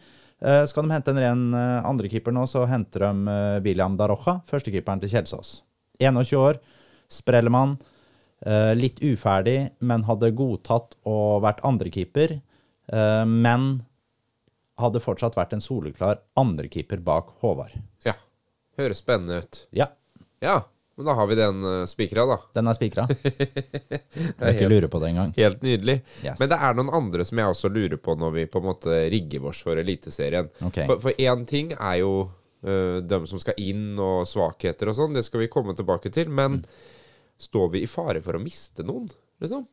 Eh, skal de hente en ren uh, andrekeeper nå, så henter de eh, William Darocha, førstekeeperen til Kjelsås. 21 år, sprellemann. eh, litt uferdig, men hadde godtatt å vært andrekeeper. Men hadde fortsatt vært en soleklar andrekeeper bak Håvard. Ja. Høres spennende ut. Ja, Ja, men da har vi den uh, spikra, da. den er spikra. Bør ikke lurer lure på det engang. Helt nydelig. Yes. Men det er noen andre som jeg også lurer på når vi på en måte rigger oss for Eliteserien. Okay. For, én ting er jo uh, dem som skal inn, og svakheter og sånn. Det skal vi komme tilbake til. Men står vi i fare for å miste noen, liksom?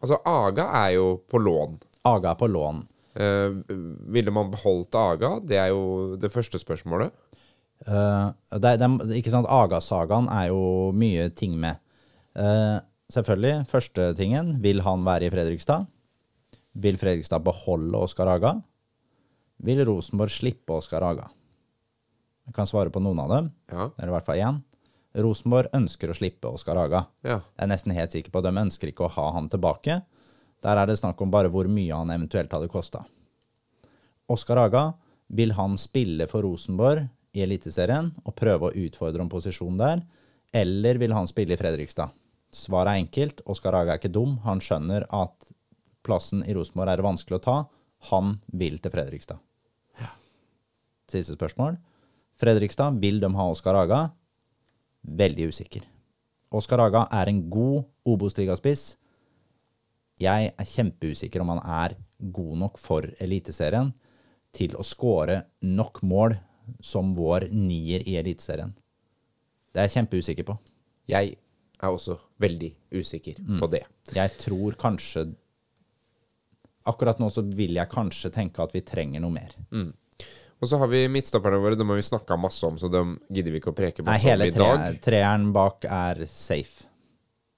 Altså, Aga er jo på lån. Aga er på lån. Uh, ville man beholdt Aga? Det er jo det første spørsmålet. Eh, det, det, ikke sant, Aga-sagaen er jo mye ting med. Uh, selvfølgelig, første tingen, vil han være i Fredrikstad? Vil Fredrikstad beholde Oskar Aga? Vil Rosenborg slippe Oskar Aga? Jeg kan svare på noen av dem, Ja. eller i hvert fall én. Rosenborg ønsker å slippe Oskar Aga. ja. Jeg er nesten helt sikker på at de ønsker ikke å ha han tilbake. Der er det snakk om bare hvor mye han eventuelt hadde kosta. Oskar Aga, vil han spille for Rosenborg i Eliteserien og prøve å utfordre om posisjon der, eller vil han spille i Fredrikstad? Svaret er enkelt. Oskar Haga er ikke dum. Han skjønner at plassen i Rosenborg er vanskelig å ta. Han vil til Fredrikstad. Ja. Siste spørsmål. Fredrikstad, vil de ha Oskar Haga? Veldig usikker. Oskar Haga er en god Obos-ligaspiss. Jeg er kjempeusikker om han er god nok for Eliteserien til å skåre nok mål som vår nier i Eliteserien. Det er jeg kjempeusikker på. Jeg er også veldig usikker på det. Jeg tror kanskje Akkurat nå så vil jeg kanskje tenke at vi trenger noe mer. Og så har vi midtstopperne våre, dem har vi snakka masse om, så dem gidder vi ikke å preke Nei, sånn om dag. Nei, tre, treeren bak er safe.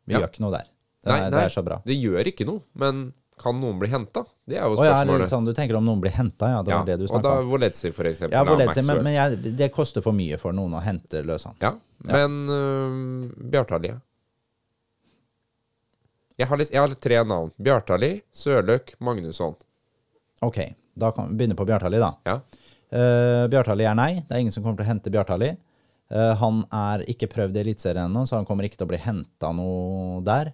Vi Ja. gjør ikke noe der. Det, Nei, er, nei, det er så bra. Det gjør ikke noe, men kan noen bli henta? Det er jo Å ja, eller spørsmålet. sånn, du tenker om noen blir henta, ja. Det var det du og da snakka om. Voletzi, for eksempel. Ja, da, Voletzi, men, men jeg, det koster for mye for noen å hente løs han. Ja, men uh, Bjartali jeg har, jeg har tre navn. Bjartali, Sørløk, Magnusson. Ok, da kan vi begynne på Bjartali, da. Ja. Uh, Bjartali er nei. Det er ingen som kommer til å hente Bjartali. Uh, han er ikke prøvd i Eliteserien ennå, så han kommer ikke til å bli henta noe der.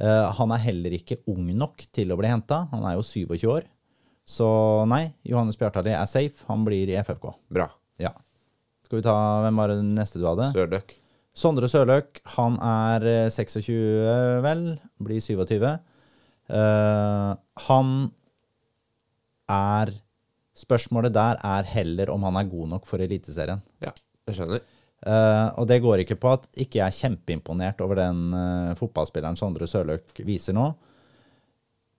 Eh, han er heller ikke ung nok til å bli henta. Han er jo 27 år. Så nei, Johannes Bjartali er safe. Han blir i FFK. Bra. Ja. Skal vi ta Hvem var det neste du hadde? Sørdøk. Sondre Sørløk. Han er eh, 26, vel. Blir 27. Uh, han er Spørsmålet der er heller om han er god nok for Eliteserien. Ja, jeg skjønner. Eh, og det går ikke på at ikke jeg er kjempeimponert over den uh, fotballspilleren Sondre Sørløk viser nå.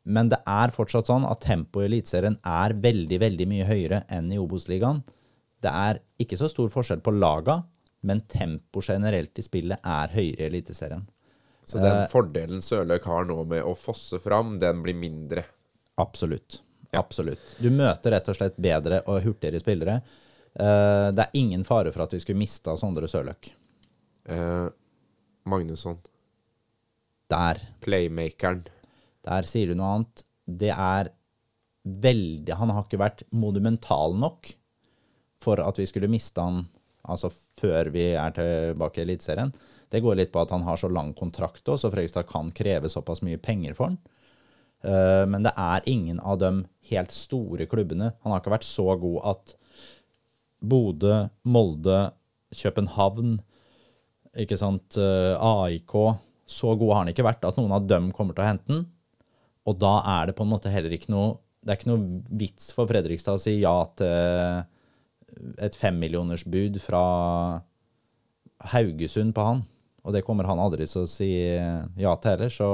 Men det er fortsatt sånn at tempoet i Eliteserien er veldig, veldig mye høyere enn i Obos-ligaen. Det er ikke så stor forskjell på laga, men tempo generelt i spillet er høyere i Eliteserien. Så den fordelen Sørløk har nå med å fosse fram, den blir mindre. Absolutt. Absolutt. Du møter rett og slett bedre og hurtigere spillere. Eh, det er ingen fare for at vi skulle mista Sondre Sørløk. Eh, Magnusson. Der. Playmakeren. Der sier du noe annet. Det er veldig Han har ikke vært monumental nok for at vi skulle miste han altså før vi er tilbake i Eliteserien. Det går litt på at han har så lang kontrakt også, så Fredrikstad kan kreve såpass mye penger for han. Eh, men det er ingen av de helt store klubbene. Han har ikke vært så god at Bodø, Molde, København, ikke sant, eh, AIK Så god har han ikke vært at noen av dem kommer til å hente den. Og da er det på en måte heller ikke noe Det er ikke noe vits for Fredrikstad å si ja til et femmillionersbud fra Haugesund på han. Og det kommer han aldri til å si ja til heller, så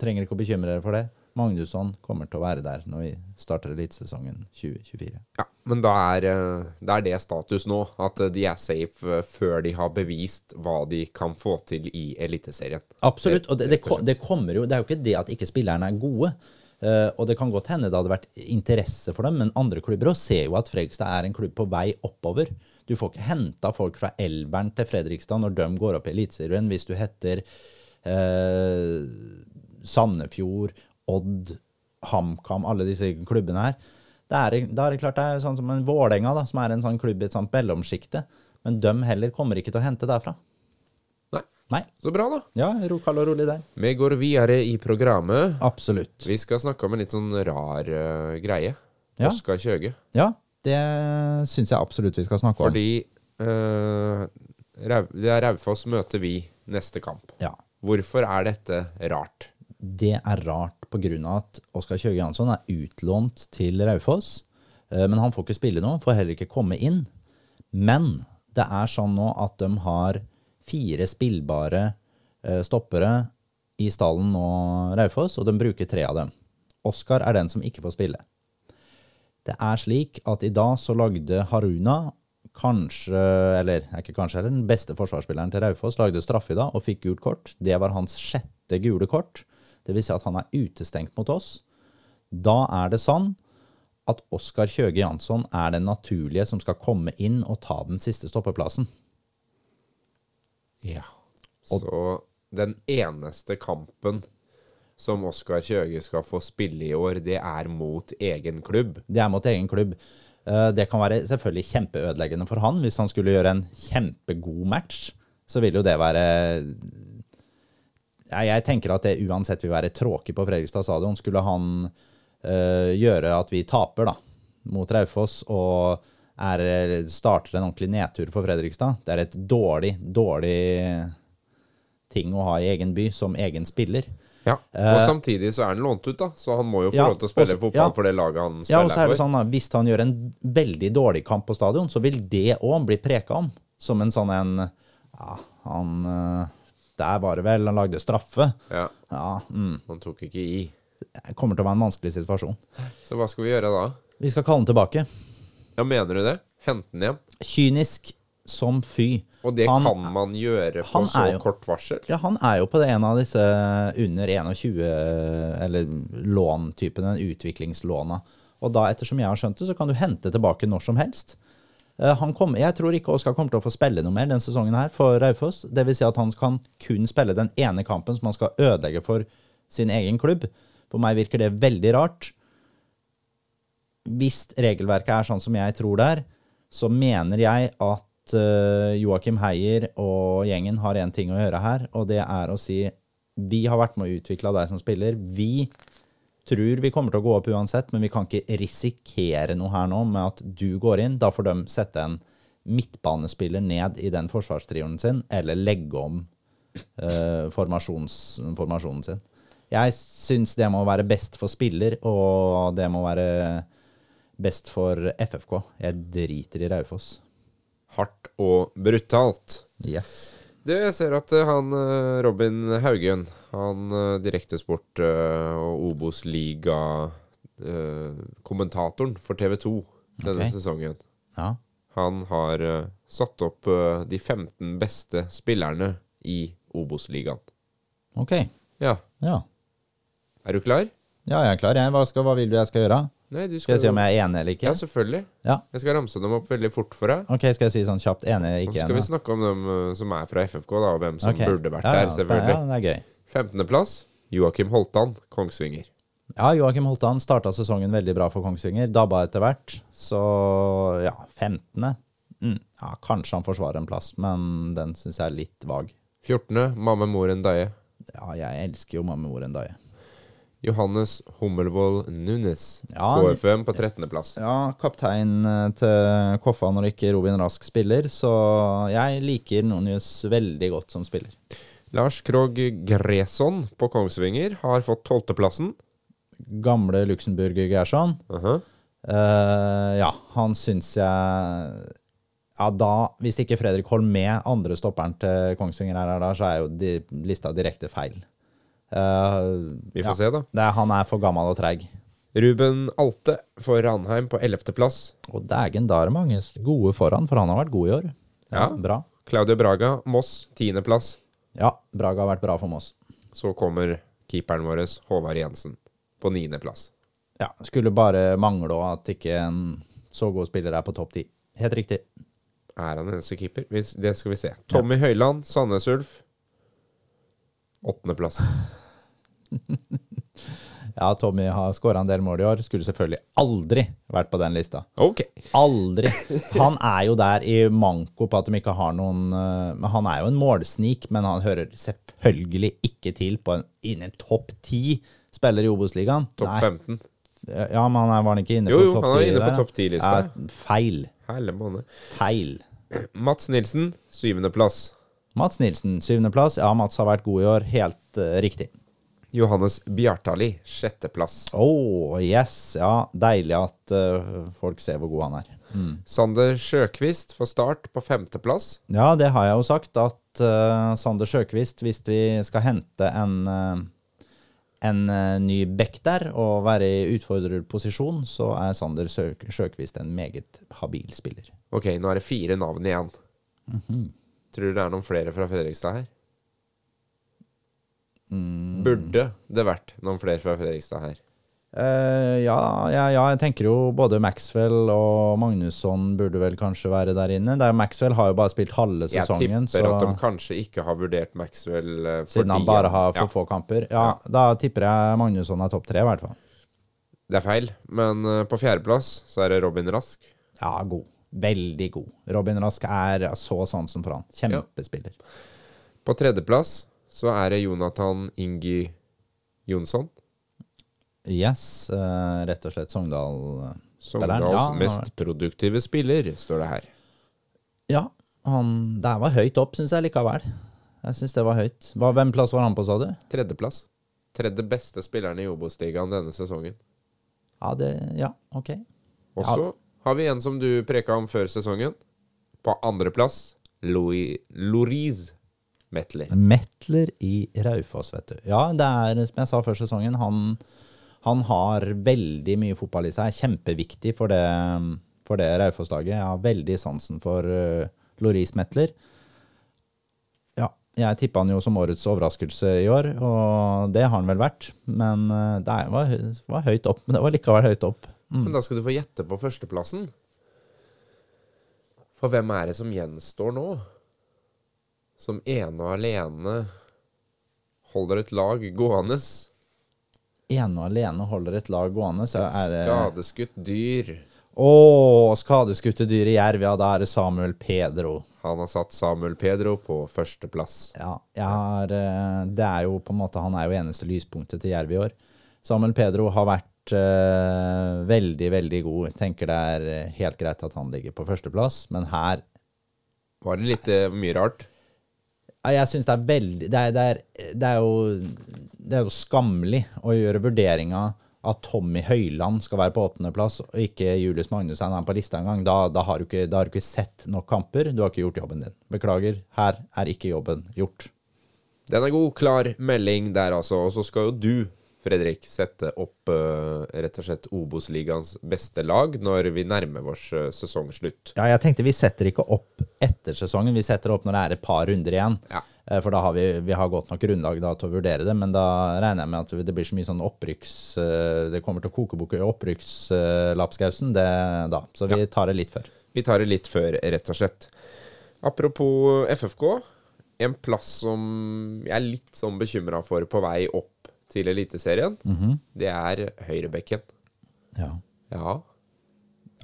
trenger ikke å bekymre dere for det. Magnusson kommer til å være der når vi starter elitesesongen 2024. Ja, men da er, eh, da er det status nå, at eh, de er safe eh, før de har bevist hva de kan få til i Eliteserien. Absolutt. Og det, det, det kommer jo Det er jo ikke det at ikke spillerne er gode. Uh, og det kan godt hende det hadde vært interesse for dem, men andre klubber også ser jo at Fredrikstad er en klubb på vei oppover. Du får ikke henta folk fra Elveren til Fredrikstad når de går opp i Eliteserien, hvis du heter uh, Sandefjord, Odd, HamKam, alle disse klubbene her. Det er, da er det klart det er sånn som en Vålerenga, som er en sånn klubb i et sånt mellomsjikte. Men dem heller kommer ikke til å hente derfra. Nei, så bra da. Ja, ro, kald og rolig der. Vi går videre i programmet. Absolutt. Vi skal snakke om en litt sånn rar uh, greie. Ja. Oskar Kjøge. Ja, det syns jeg absolutt vi skal snakke om. Fordi uh, det er Raufoss møter vi neste kamp. Ja. Hvorfor er dette rart? Det er rart pga. at Oskar Kjøge Jansson er utlånt til Raufoss. eh, Men han får ikke spille nå, får heller ikke komme inn. Men det er sånn nå at de har fire spillbare eh, stoppere i stallen nå, Raufoss, og de bruker tre av dem. Oskar er den som ikke får spille. Det er slik at i dag så lagde Haruna kanskje, eller er ikke kanskje heller, den beste forsvarsspilleren til Raufoss lagde straffe i dag og fikk gult kort. Det var hans sjette gule kort. Det vil si at han er utestengt mot oss. Da er det sånn at Oskar Kjøge Jansson er den naturlige som skal komme inn og ta den siste stoppeplassen. Ja. Så den eneste kampen som Oskar Kjøge skal få spille i år, det er mot egen klubb. Det er mot egen klubb. Eh, Det kan være selvfølgelig kjempeødeleggende for han. Hvis han skulle gjøre en kjempegod match, så vil jo det være Jeg tenker at det uansett vil være tråkig på Fredrikstad stadion. Skulle han eh, gjøre at vi taper da, mot Raufoss og er, starter en ordentlig nedtur for Fredrikstad, det er et dårlig, dårlig ting å ha i egen by som egen spiller. Ja. Og samtidig så er han lånt ut, da, så han må jo få Ja, lov til å spille også- fotball ja. for det laget han spiller Ja, og så er det sånn da, Hvis han gjør en veldig dårlig kamp på stadion, så vil det òg bli preka om. Som en sånn en Ja, han eh, Der var det vel, han lagde straffe. Ja, Ja, mm, Han tok ikke i. det kommer til å være en vanskelig situasjon. Så hva skal vi gjøre da? Vi skal kalle han tilbake. Ja, Mener du det? Hente han hjem? Kynisk som fy. Og det Han- kan man gjøre på så jo- kort varsel? Ja, han er jo på det en av disse under 21, eller låntypene, utviklingslåna. Og da, ettersom jeg har skjønt det, så kan du hente tilbake når som helst. Eh, kom, jeg tror ikke Oskar kommer til å få spille noe mer denne sesongen her for Raufoss. Vil si at han kan kun spille den ene kampen som han skal ødelegge for sin egen klubb. For meg virker det veldig rart. Hvis regelverket er sånn som jeg tror det er, så mener jeg at uh, Joakim Heier og gjengen har én ting å gjøre her, og det er å si vi har vært med å utvikle deg som spiller. Vi tror vi kommer til å gå opp uansett, men vi kan ikke risikere noe her nå med at du går inn. Da får de sette en midtbanespiller ned i den forsvarstrioen sin, eller legge om eh, formasjonen sin. Jeg syns det må være best for spiller, og det må være best for FFK. Jeg driter i Raufoss. Hardt og brutalt. Yes. Du, jeg ser at eh, han eh, Robin Haugen, han eh, direktesport- og Obos-liga-kommentatoren for TV 2 denne okay. sesongen, Ja. han har satt opp de 15 beste spillerne i Obos-ligaen. Ok. Ja. Ja. Er du klar? Ja, jeg er klar. Jeg. Hva, skal, hva vil du jeg skal gjøre? Nei, du Skal jeg si om jeg er enig eller ikke? Ja, selvfølgelig. Ja. Jeg skal ramse dem opp veldig fort for deg. Ok, skal jeg si sånn kjapt enig, eller ikke? så ikke skal vi snakke om dem eh, som er fra FFK, da, og hvem som okay. burde vært ja, der, selvfølgelig. Ja, det er gøy. 15.-plass Joakim Holtan, Kongsvinger. Ja, Joakim Holtan starta sesongen veldig bra for Kongsvinger. Dabba etter hvert. Så ja, 15. Mm, ja, kanskje han forsvarer en plass, men den syns jeg er litt vag. 14. Mamme Moren Deie. Ja, jeg elsker jo mamme, mor, en dag. Johannes Hummelvold Nunes, Ja, KFM på 13.-plass. Ja, kaptein eh, til Koffa når ikke Robin Rask spiller, så jeg liker Nonius veldig godt som spiller. Lars Krogh Greson på Kongsvinger har fått 12.-plassen. Gamle Luxemburg Gerson. Uh -huh. uh, ja, han syns jeg Ja, da, hvis ikke Fredrik Holm med andre stopperen til Kongsvinger, er her da, så er jo de, lista direkte feil. Eh, Vi får ja, se, da. Er, han er for gammel og treig. Ruben Alte for Ranheim på 11.-plass. Og dægen, da er det mange gode foran, for han har vært god i år. Ja. Bra. Claudio Braga, Moss, 10.-plass. Ja, Braga har vært bra for Moss. Så kommer keeperen vår, Håvard Jensen, på 9.-plass. Ja, Skulle bare mangle at ikke en så god spiller er på topp ti. Helt riktig. Er han eneste keeper? Det skal vi se. Tommy Høiland, Sandnes Ulf. Åttendeplass. Ja, Tommy har skåra en del mål i år. Skulle selvfølgelig aldri vært på den lista. Ok. Aldri. Han er jo der i manko på at de ikke har noen eh, Men Han er jo en målsnik, men han hører selvfølgelig ikke til på en, innen topp ti spiller i Obos-ligaen. Topp 15. Ja, men han er, var ikke inne Jo, på jo, topp han er inne på topp 10-lista. Ja, feil. Feil. Mats Nilsen, syvendeplass. Mats Nilsen, syvendeplass. Ja, Mats har vært god i år. Helt uh, riktig. Johannes Bjartali, sjetteplass. Oh, yes. Ja, deilig at uh, folk ser hvor god han er. Sander Sjøkvist får start på femteplass. Ja, det har jeg jo sagt, at uh, Sander Sjøkvist, hvis vi skal hente en, en ny bekk der og være i utfordrerposisjon, så er Sander Sjøkvist en meget habil spiller. Ok, nå er det fire navn igjen. Tror du det er noen flere fra Fredrikstad her? Burde det vært noen flere fra Fredrikstad her? Uh, ja, ja, ja, jeg tenker jo både Maxwell og Magnusson burde vel kanskje være der inne. Der Maxwell har jo bare spilt halve sesongen. Jeg tipper at de kanskje ikke har vurdert Maxwell uh, siden han bare har for ja, få kamper. Ja, da tipper jeg Magnusson er topp tre, i hvert fall. Det er feil, men uh, på fjerdeplass så er det Robin Rask. Ja, god. Veldig god. Robin Rask er så sansen for han. Kjempespiller. På tredjeplass så er det Jonathan Ingi Jonsson. Yes, eh, rett og slett Sogndal. eh, Sogndals ja, mest produktive spiller, står det her. Ja, han Det var høyt opp, syns jeg likevel. Jeg syns det var høyt. Hva, hvem plass var han på, sa du? Tredjeplass. Tredje beste spilleren i Obos-ligaen denne sesongen. Ja, det Ja, ok. Også Ja. Har vi en som du preka om før sesongen. På andreplass Louis Loriz Metler. Metler i Raufoss, vet du. Ja, det er som jeg sa før sesongen, han, han har veldig mye fotball i seg. Kjempeviktig for det, for det Raufoss-laget. Jeg har veldig sansen for uh, Loris Metler. Ja, jeg tippa han jo som årets overraskelse i år, og det har han vel vært. Men eh, det var, var høyt opp. Men det var likevel høyt opp. Men da skal du få gjette på førsteplassen. For hvem er det som gjenstår nå? Som ene og alene holder et lag gående. Ene og alene holder et lag gående. Så er det Skadeskutt dyr. Å, skadeskutte dyr i jerv. Ja, da er det Samuel Pedro. Han har satt Samuel Pedro på førsteplass. Ja, har, eh, det er jo på en måte Han er jo eneste lyspunktet til Jerv i år. Samuel Pedro har vært eh, veldig, veldig god. Jeg tenker det er eh, helt greit at han ligger på førsteplass, men her Var det litt uh, mye rart? Ja, Jeg syns det er veldig det er, det, er, det, er jo, det er jo skammelig å gjøre vurderinga at Tommy Høiland skal være på åttendeplass, og ikke Julius Magnussen er på lista engang. Da, da, har du ikke, da har du ikke sett nok kamper. Du har ikke gjort jobben din. Beklager, her er ikke jobben gjort. Den er god, klar melding der, altså. Og så skal jo du, Fredrik, sette opp eh, rett og slett Obos-ligaens beste lag når vi nærmer oss eh, sesongslutt. Ja, jeg tenkte vi setter ikke opp etter sesongen, vi setter opp når det er et par runder igjen. Ja. Eh, For da har vi, vi har godt nok grunnlag da, til å vurdere det, men da regner jeg med at det blir så mye sånn opprykks... Det kommer til å koke bukk i opprykkslapskausen da. Så vi tar det litt før. Vi tar det litt før, rett og slett. Apropos FFK. En plass som jeg er litt sånn bekymra for på vei opp til Eliteserien, det er høyrebekken. Ja. Ja.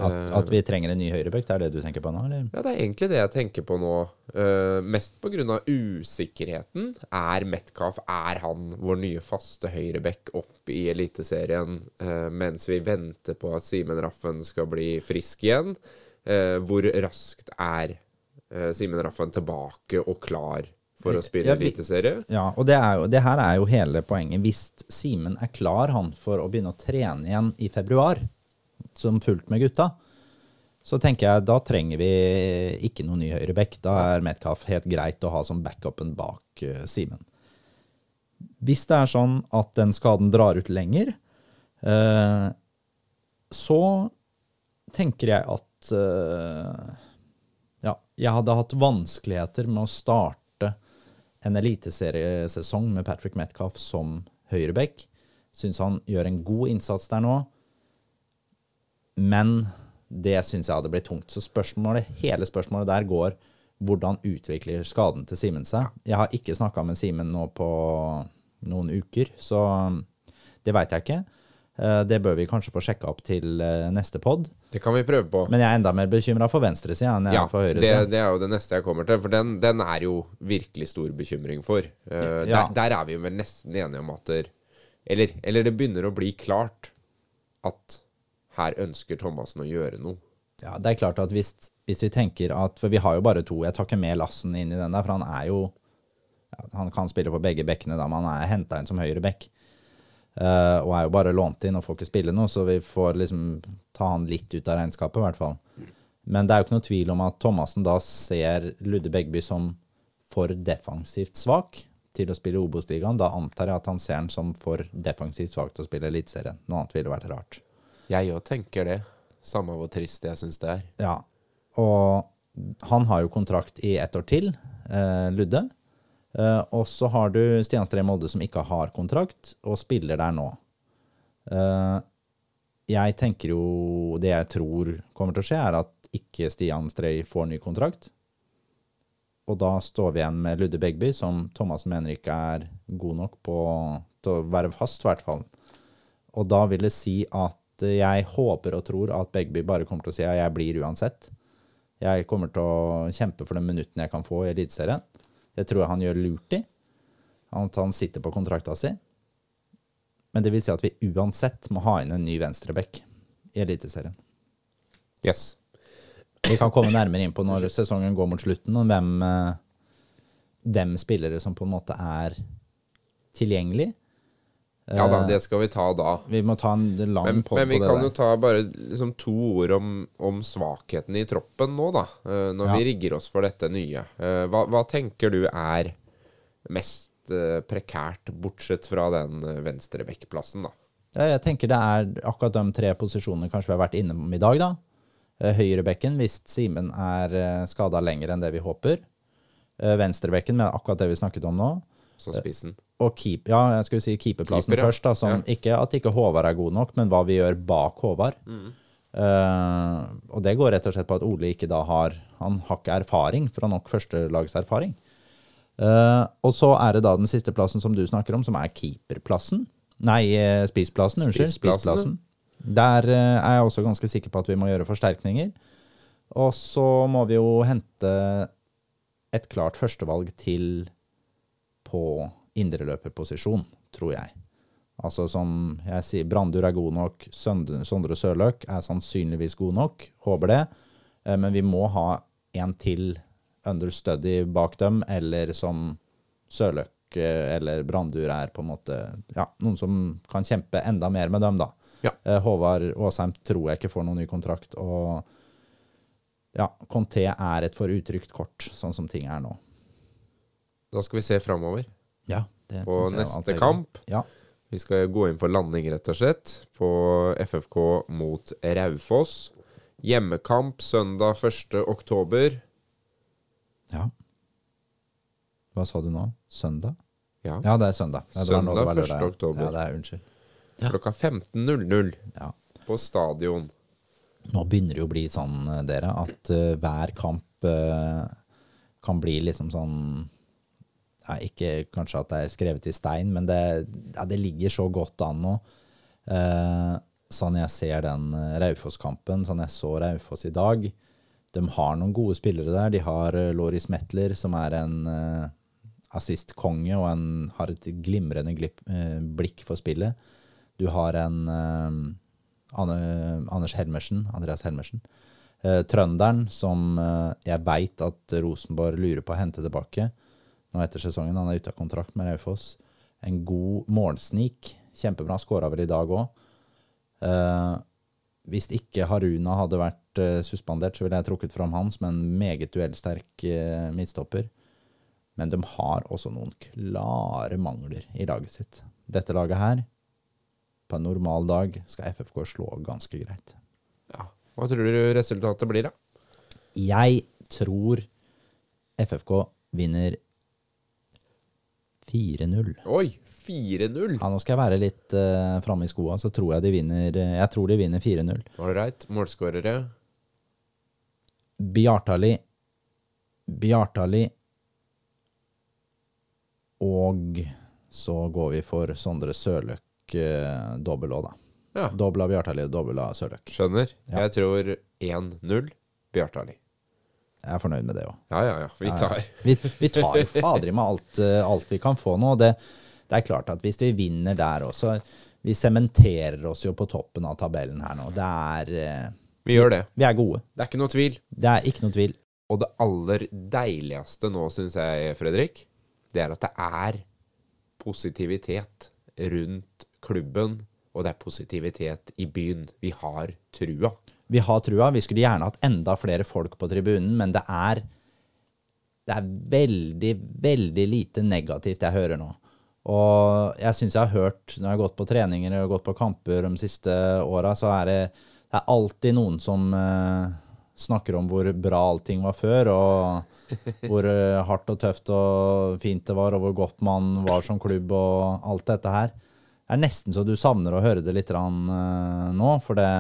At, at vi trenger en ny høyrebekk, det er det du tenker på nå, eller? Ja, det er egentlig det jeg tenker på nå. Uh, mest pga. usikkerheten. Er Metcalf er han vår nye faste høyrebekk opp i Eliteserien uh, mens vi venter på at Simen Raffen skal bli frisk igjen? Uh, hvor raskt er uh, Simen Raffen tilbake og klar for å spille Ja, Eliteserie? Ja, og det, jo, det her er jo hele poenget. Hvis Simen er klar han for å begynne å trene igjen i februar, som fullt med gutta, så tenker jeg da trenger vi ikke noen ny høyrebekk. Da er Metcalf helt greit å ha som backupen bak uh, Simen. Hvis det er sånn at den skaden drar ut lenger, uh, så tenker jeg at uh, ja, jeg hadde hatt vanskeligheter med å starte en eliteseriesesong med Patrick Metcalf som høyreback. Syns han gjør en god innsats der nå, men det syns jeg hadde blitt tungt. Så spørsmålet, hele spørsmålet der går hvordan utvikler skaden til Simen seg? Jeg har ikke snakka med Simen nå på noen uker, så det veit jeg ikke. Eh, Det bør vi kanskje få sjekka opp til eh, neste pod. Det kan vi prøve på. Men jeg er enda mer bekymra for venstresida enn jeg Ja, er for det, høyresida. det er jo det neste jeg kommer til, for den, den er jo virkelig stor bekymring for. Eh, Ja. der, der er vi vel nesten enige om at der, eller, eller det begynner å bli klart at her ønsker Thomassen å gjøre noe. Ja, det er klart at hvis, hvis vi tenker at For vi har jo bare to. Jeg tar ikke med Lassen inn i den der, for han er jo Han kan spille på begge bekkene da, men han er henta inn som høyre bekk. Eh, og er jo bare lånt inn og får ikke spille noe, så vi får liksom ta han litt ut av regnskapet, i hvert fall. Men det er jo ikke noe tvil om at Thomassen da ser Ludde Begby som for defensivt svak til å spille Obos-ligaen. Da antar jeg at han ser han som for defensivt svak til å spille Eliteserien. Noe annet ville vært rart. Jeg òg tenker det. Samme hvor trist jeg syns det er. Ja, og han har jo kontrakt i ett år til, eh, Ludde. Eh, og så har du Stian Stree Molde som ikke har kontrakt, og spiller der nå. Uh, jeg tenker jo Det jeg tror kommer til å skje, er at ikke Stian Stree får ny kontrakt. Og da står vi igjen med Ludde Begby, som Thomas mener ikke er god nok på til å være fast, i hvert fall. Og da vil det si at jeg håper og tror at Begby bare kommer til å si at jeg blir uansett. Jeg kommer til å kjempe for de minuttene jeg kan få i Eliteserien. Det tror jeg han gjør lurt i. At han sitter på kontrakta si. Men det vil si at vi uansett må ha inn en ny venstreback i Eliteserien. Yes. Vi kan komme nærmere inn på når sesongen går mot slutten, og hvem, eh, hvem spillere som på en måte er tilgjengelig. Ja da, det skal vi ta da. Vi må ta en lang Men, podd men vi på kan der. jo ta bare liksom to ord om, om svakheten i troppen nå, da. eh, når Ja. vi rigger oss for dette nye. Eh, hva, hva tenker du er mest eh, prekært, bortsett fra den venstrebekkplassen, da? Ja, jeg tenker det er akkurat de tre posisjonene kanskje vi har vært innom i dag, da. Eh, Høyrebekken, hvis Simen er skada lenger enn det vi håper. Eh, Venstrebekken, med akkurat det vi snakket om nå. Så spissen. Og keep, ja, jeg skulle si keeperplassen Keeper, ja. først. da, som Ikke at ikke Håvard er god nok, men hva vi gjør bak Håvard. Eh, og det går rett og slett på at Ole ikke da har Han har ikke erfaring fra nok førstelagserfaring. Eh, og så er det da den siste plassen som du snakker om, som er keeperplassen. Nei, eh, spissplassen. Unnskyld. spisplassen. Der eh, er jeg også ganske sikker på at vi må gjøre forsterkninger. Og så må vi jo hente et klart førstevalg til på indreløperposisjon, tror jeg. Altså som jeg sier, Brandur er god nok, Sondre Sørløk er sannsynligvis god nok, håper det. Eh, Men vi må ha en til understudy bak dem, eller som Sørløk eh, eller Brandur er på en måte Ja, noen som kan kjempe enda mer med dem, da. Ja. Eh, Håvard Aasheim tror jeg ikke får noen ny kontrakt, og ja, Conté er et for utrygt kort, sånn som ting er nå. Da skal vi se framover Ja, det på neste kamp. Ja. Vi skal gå inn for landing, rett og slett, på FFK mot Raufoss. Hjemmekamp søndag 1. oktober. ja. Hva sa du nå? Søndag? Ja, Ja, det er søndag. Ja, det Søndag, lørdag, 1. oktober. Ja, det er unnskyld. klokka 15.00 Ja. på stadion. Nå begynner det jo å bli sånn, eh, dere, at uh, hver kamp uh, kan bli liksom sånn ja, Ikke kanskje at det er skrevet i stein, men det, ja, det ligger så godt an nå. Eh, sånn jeg ser den eh, Raufoss-kampen, sånn jeg så Raufoss i dag De har noen gode spillere der. De har eh, Loris Metler, som er en eh, assistkonge og en, har et glimrende glipp, eh, blikk for spillet. Du har en eh, Anders Helmersen, Andreas Helmersen. Trønderen, som jeg veit at Rosenborg lurer på å hente tilbake nå etter sesongen. Han er ute av kontrakt med Raufoss. En god målsnik. Kjempebra. Skåra vel i dag òg. Eh, hvis ikke Haruna hadde vært eh, suspendert, så ville jeg trukket fram han som en meget duellsterk eh, midtstopper. Men de har også noen klare mangler i laget sitt. Dette laget her, på en normal dag, skal FFK slå ganske greit. Ja. Hva tror du resultatet blir, da? Jeg tror FFK vinner 4-0. Oi! 4-0! Ja, nå skal jeg være litt uh, framme i skoa, så tror jeg de vinner eh, Jeg tror de vinner 4-0. Ålreit. Målskårere. Bjartali Bjartali Og så går vi for Sondre Sørløk uh, dobbel òg, da. Ja, Dobbel av Bjartali dobbel av Sørløk. skjønner. Ja. Jeg tror 1-0 Bjartali. Jeg er fornøyd med det òg. Ja, ja, ja. Vi ja. tar. Vi, vi tar jo fader i meg alt, eh, alt vi kan få nå. og Det, det er klart at hvis vi vinner der også Vi sementerer oss jo på toppen av tabellen her nå. Det er eh, Vi gjør det. Vi er gode. Det er ikke noe tvil. Det er ikke noe tvil. Og det aller deiligste nå, syns jeg, Fredrik, det er at det er positivitet rundt klubben, og det er positivitet i byen. Vi har trua. Vi har trua. Vi skulle gjerne hatt enda flere folk på tribunen, men det er Det er veldig, veldig lite negativt jeg hører nå. Og jeg syns jeg har hørt, når jeg har gått på treninger og gått på kamper de siste åra, så er det, det er alltid noen som uh, snakker om hvor bra allting var før, og hvor uh, hardt og tøft og fint det var, og hvor godt man var som klubb og alt dette her. Det er nesten så du savner å høre det litt rann, uh, nå, for det,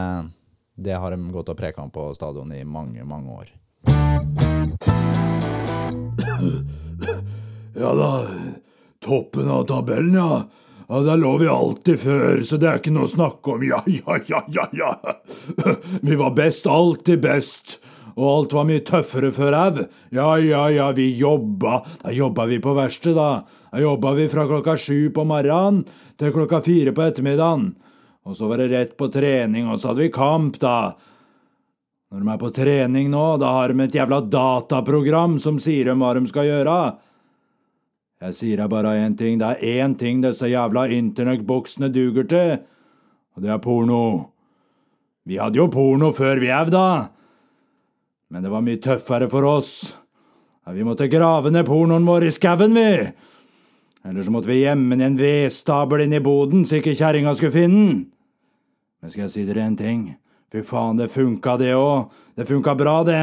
det har de gått og preka om på stadion i mange, mange år. Ja da, toppen av tabellen, ja. Ja, Der lå vi alltid før, så det er ikke noe å snakke om. Ja, ja, ja, ja, ja. Vi var best, alltid best. Og alt var mye tøffere før au. Ja, ja, ja, vi jobba. Da jobba vi på verkstedet, da. Da jobba vi fra klokka sju på morgenen til klokka fire på ettermiddagen. Og så var det rett på trening, og så hadde vi kamp, da. Når de er på trening nå, da har de et jævla dataprogram som sier dem hva de skal gjøre. Jeg sier deg bare én ting, det er én ting disse jævla internettboksene duger til, og det er porno. Vi hadde jo porno før vi au, da, men det var mye tøffere for oss. Vi måtte grave ned pornoen vår i skauen, vi. Eller så måtte vi gjemme i en vedstabel inne i boden så ikke kjerringa skulle finne den. Men skal jeg si dere en ting? Fy faen, det funka det òg. Det funka bra, det.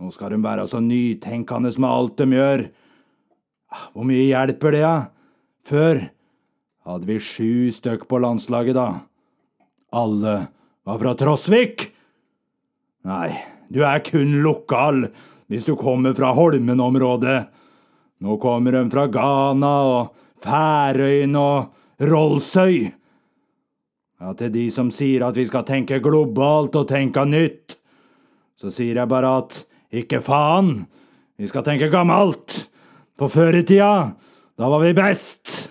Nå skal de være så nytenkende med alt de gjør. Ah, Hvor mye hjelper det, da? Før hadde vi sju stykk på landslaget, da. Alle var fra Trosvik. Nei, du er kun lokal hvis du kommer fra Holmen-området. Nå kommer de fra Ghana og Færøyene og Rollsøy. Ja, til de som sier at vi skal tenke globalt og tenke nytt, så sier jeg bare at ikke faen, vi skal tenke gammelt. På før i tida, da var vi best.